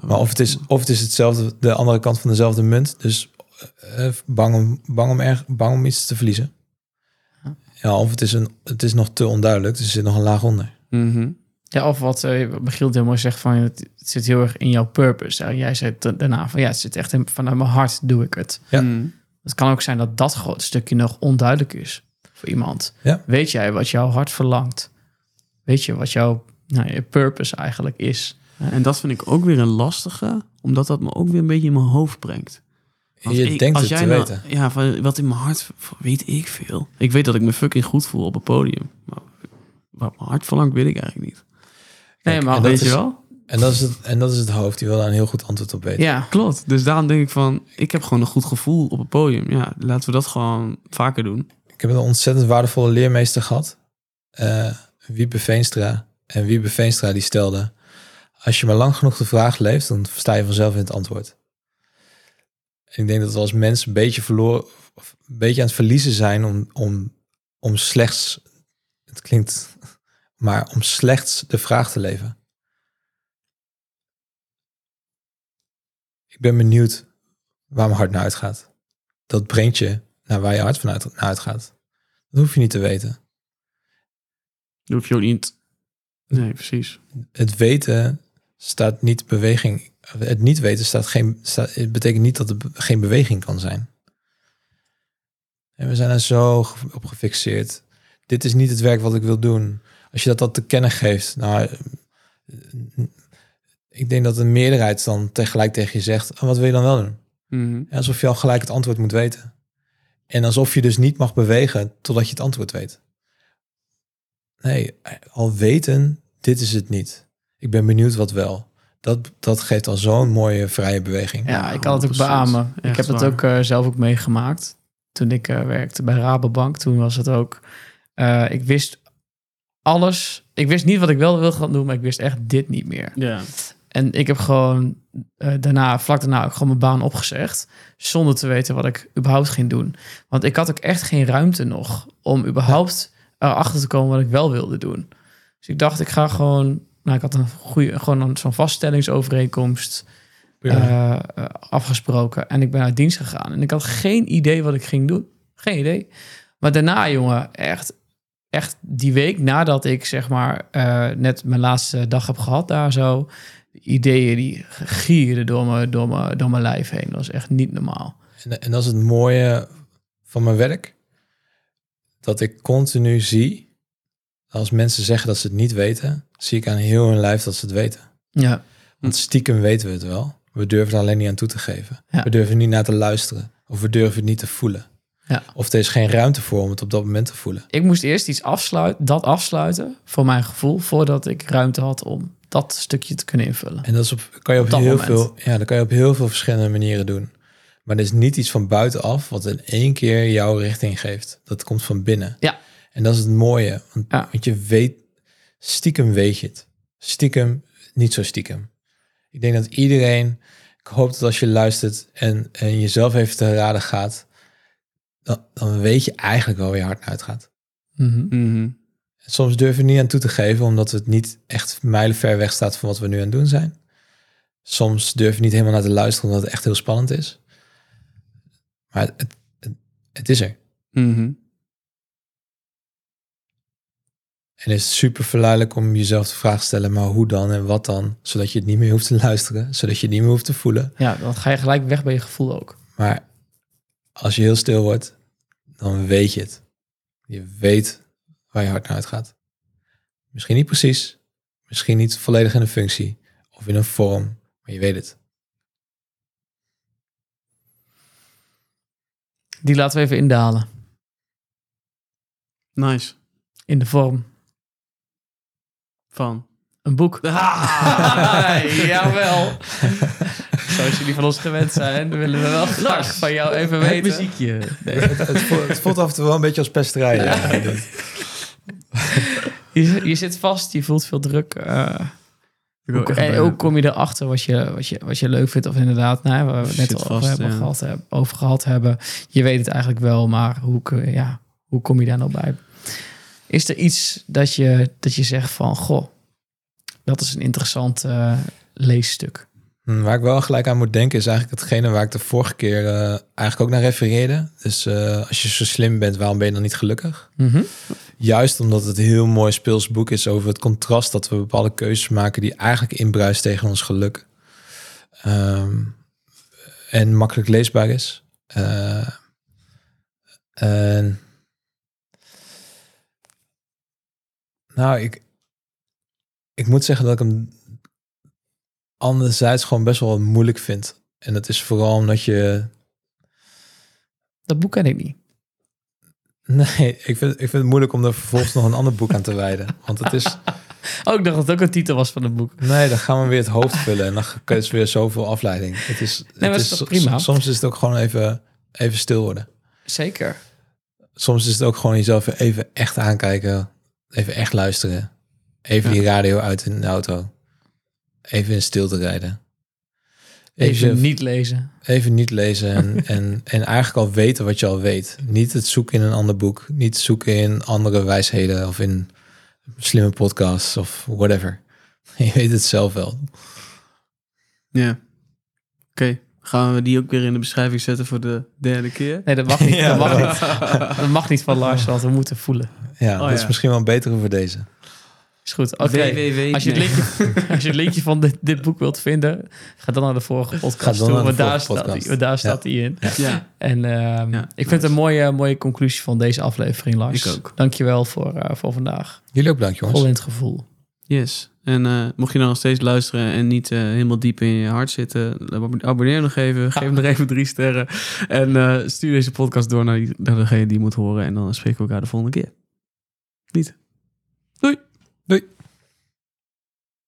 Maar of het, is, of het is hetzelfde, de andere kant van dezelfde munt. Dus eh, bang, om, bang, om erg, bang om iets te verliezen. Ja, of het is, een, het is nog te onduidelijk. Dus er zit nog een laag onder. Mhm. Ja, of wat wat Michiel heel mooi zegt van het, het zit heel erg in jouw purpose. Ja, jij zei da- daarna van ja, het zit echt in, vanuit mijn hart doe ik het. Ja. Mhm. Het kan ook zijn dat dat groot stukje nog onduidelijk is voor iemand. Ja. Weet jij wat jouw hart verlangt? Weet je wat jouw nou, je purpose eigenlijk is? En dat vind ik ook weer een lastige, omdat dat me ook weer een beetje in mijn hoofd brengt. Als je ik- denkt als het jij te nou- weten. Ja, van, wat in mijn hart, weet ik veel. Ik weet dat ik me fucking goed voel op het podium. Maar wat mijn hart verlangt, weet ik eigenlijk niet. Nee, maar en dat weet je is- wel? En dat, is het, en dat is het hoofd. Die wil daar een heel goed antwoord op weten. Ja, Klopt. Dus daarom denk ik van, ik heb gewoon een goed gevoel op het podium. Ja, laten we dat gewoon vaker doen. Ik heb een ontzettend waardevolle leermeester gehad. eh Wiepe Veenstra. En Wiebe Veenstra die stelde... Als je maar lang genoeg de vraag leeft, dan sta je vanzelf in het antwoord. En ik denk dat we als mensen een beetje verloren, of een beetje aan het verliezen zijn om, om, om slechts, het klinkt, maar om slechts de vraag te leven. Ik ben benieuwd waar mijn hart naar uitgaat. Dat brengt je naar waar je hart vanuit naar uitgaat. Dat hoef je niet te weten. Dat hoef je ook niet. Nee, precies. Het weten staat niet beweging. Het niet weten staat geen, staat, het betekent niet dat er geen beweging kan zijn. En we zijn er zo op gefixeerd. Dit is niet het werk wat ik wil doen. Als je dat dan te kennen geeft, nou, ik denk dat de meerderheid dan tegelijk tegen je zegt, "En wat wil je dan wel doen? Mhm. Alsof je al gelijk het antwoord moet weten. En alsof je dus niet mag bewegen totdat je het antwoord weet. Nee, al weten, dit is het niet. Ik ben benieuwd wat wel. Dat, dat geeft al zo'n mooie vrije beweging. Ja, ik kan het ook 100%. beamen. ik heb het ook eh, zelf ook meegemaakt. Toen ik eh, werkte bij Rabobank, toen was het ook... eh, ik wist alles. Ik wist niet wat ik wel wilde gaan doen, maar ik wist echt dit niet meer. Ja. En ik heb gewoon eh, daarna, vlak daarna, ook gewoon mijn baan opgezegd. Zonder te weten wat ik überhaupt ging doen. Want ik had ook echt geen ruimte nog om überhaupt erachter te komen wat ik wel wilde doen. Dus ik dacht, ik ga gewoon. Nou, ik had een goede, gewoon een, zo'n vaststellingsovereenkomst eh, eh, afgesproken. En ik ben uit dienst gegaan. En ik had geen idee wat ik ging doen. Geen idee. Maar daarna, jongen, echt, echt die week nadat ik zeg maar eh, net mijn laatste dag heb gehad daar zo. de Ideeën die gierden door mijn, door, mijn, door mijn lijf heen. Dat was echt niet normaal. En, en dat is het mooie van mijn werk. Dat ik continu zie, als mensen zeggen dat ze het niet weten, zie ik aan heel hun lijf dat ze het weten. Ja, Want stiekem weten we het wel. We durven er alleen niet aan toe te geven. Ja. We durven niet naar te luisteren. Of we durven het niet te voelen. Ja. Of er is geen ruimte voor om het op dat moment te voelen. ik moest eerst iets afsluiten, dat afsluiten voor mijn gevoel, voordat ik ruimte had om dat stukje te kunnen invullen. En dat is op, kan je op heel moment. veel, ja, dat kan je op heel veel verschillende manieren doen. Maar er is niet iets van buitenaf wat in één keer jouw richting geeft. Dat komt van binnen. Ja. En dat is het mooie. Want, Ja. want je weet, stiekem weet je het. Stiekem, niet zo stiekem. Ik denk dat iedereen, ik hoop dat als je luistert en, en jezelf even te raden gaat, dan, dan weet je eigenlijk wel waar je hart naar uitgaat. Mhm. Mhm. Soms durven we niet aan toe te geven, omdat het niet echt mijlenver weg staat van wat we nu aan het doen zijn. Soms durven we niet helemaal naar te luisteren, omdat het echt heel spannend is. Maar het, het, het is er. Mhm. En het is super verleidelijk om jezelf de vraag te stellen, maar hoe dan en wat dan? Zodat je het niet meer hoeft te luisteren, zodat je het niet meer hoeft te voelen. Ja, dan ga je gelijk weg bij je gevoel ook. Maar als je heel stil wordt, dan weet je het. Je weet waar je hart naar uitgaat. Misschien niet precies, misschien niet volledig in een functie of in een vorm, maar je weet het. Die laten we even indalen. Nice. In de vorm. Van. Een boek. Ah. Jawel. Zoals jullie van ons gewend zijn, willen we wel graag van jou even Het weten. muziekje. Het, het, voelt, het voelt af en toe wel een beetje als pesterij. ja. Je, je zit vast, je voelt veel druk. eh, Ook, en ook kom je erachter wat je, wat, je, wat je leuk vindt. Of inderdaad, nou, waar we het net al vast, over, hebben ja. gehad, heb- over gehad hebben. Je weet het eigenlijk wel, maar hoe, ja, hoe kom je daar nou bij? Is er iets dat je, dat je zegt van... Goh, dat is een interessant eh, leesstuk. Hm, Waar ik wel gelijk aan moet denken is eigenlijk hetgene waar ik de vorige keer eh, eigenlijk ook naar refereerde. Dus eh, als je zo slim bent, waarom ben je dan niet gelukkig? Mhm. Juist omdat het een heel mooi speels boek is over het contrast dat we bepaalde keuzes maken die eigenlijk inbruist tegen ons geluk. Ehm, en makkelijk leesbaar is. Eh, en nou, ik, ik moet zeggen dat ik hem anderzijds gewoon best wel moeilijk vind. En dat is vooral omdat je Dat boek ken ik niet. Nee, ik vind, ik vind het moeilijk om er vervolgens nog een ander boek aan te wijden. Want het is... Oh, ik dacht dat het ook een titel was van het boek. Nee, dan gaan we weer het hoofd vullen. En dan is weer zoveel afleiding. Het is, maar het is prima? Soms is het ook gewoon even, even stil worden. Zeker. Soms is het ook gewoon jezelf even echt aankijken. Even echt luisteren. Even Ja. die radio uit in de auto. Even in stilte rijden. Even niet lezen. even niet lezen en, en, en eigenlijk al weten wat je al weet. Niet het zoeken in een ander boek. Niet zoeken in andere wijsheden of in slimme podcasts of whatever. Je weet het zelf wel. Ja. Oké, gaan we die ook weer in de beschrijving zetten voor de derde keer? Nee, dat mag niet. Ja, dat, mag niet. dat mag niet van Lars, want we moeten voelen. Ja, Oh, dat is misschien wel een betere voor deze. Is goed. Oké. Als je, het nee. linkje, als je het linkje van dit, dit boek wilt vinden, ga dan naar de vorige podcast dan toe. naar de Want daar, staat daar staat die in. Ja, En ehm, Ja, ik vind het een mooie, mooie conclusie van deze aflevering, Lars. Ik ook. Dankjewel voor, eh, voor vandaag. Jullie ook bedankt, jongens. Vol in het gevoel. yes. En eh, mocht je nou nog steeds luisteren en niet eh, helemaal diep in je hart zitten, dan abonneer nog even. Geef hem nog even drie sterren. En eh, stuur deze podcast door naar, die, naar degene die moet horen. En dan spreken we elkaar de volgende keer. Niet. Doei. Doei.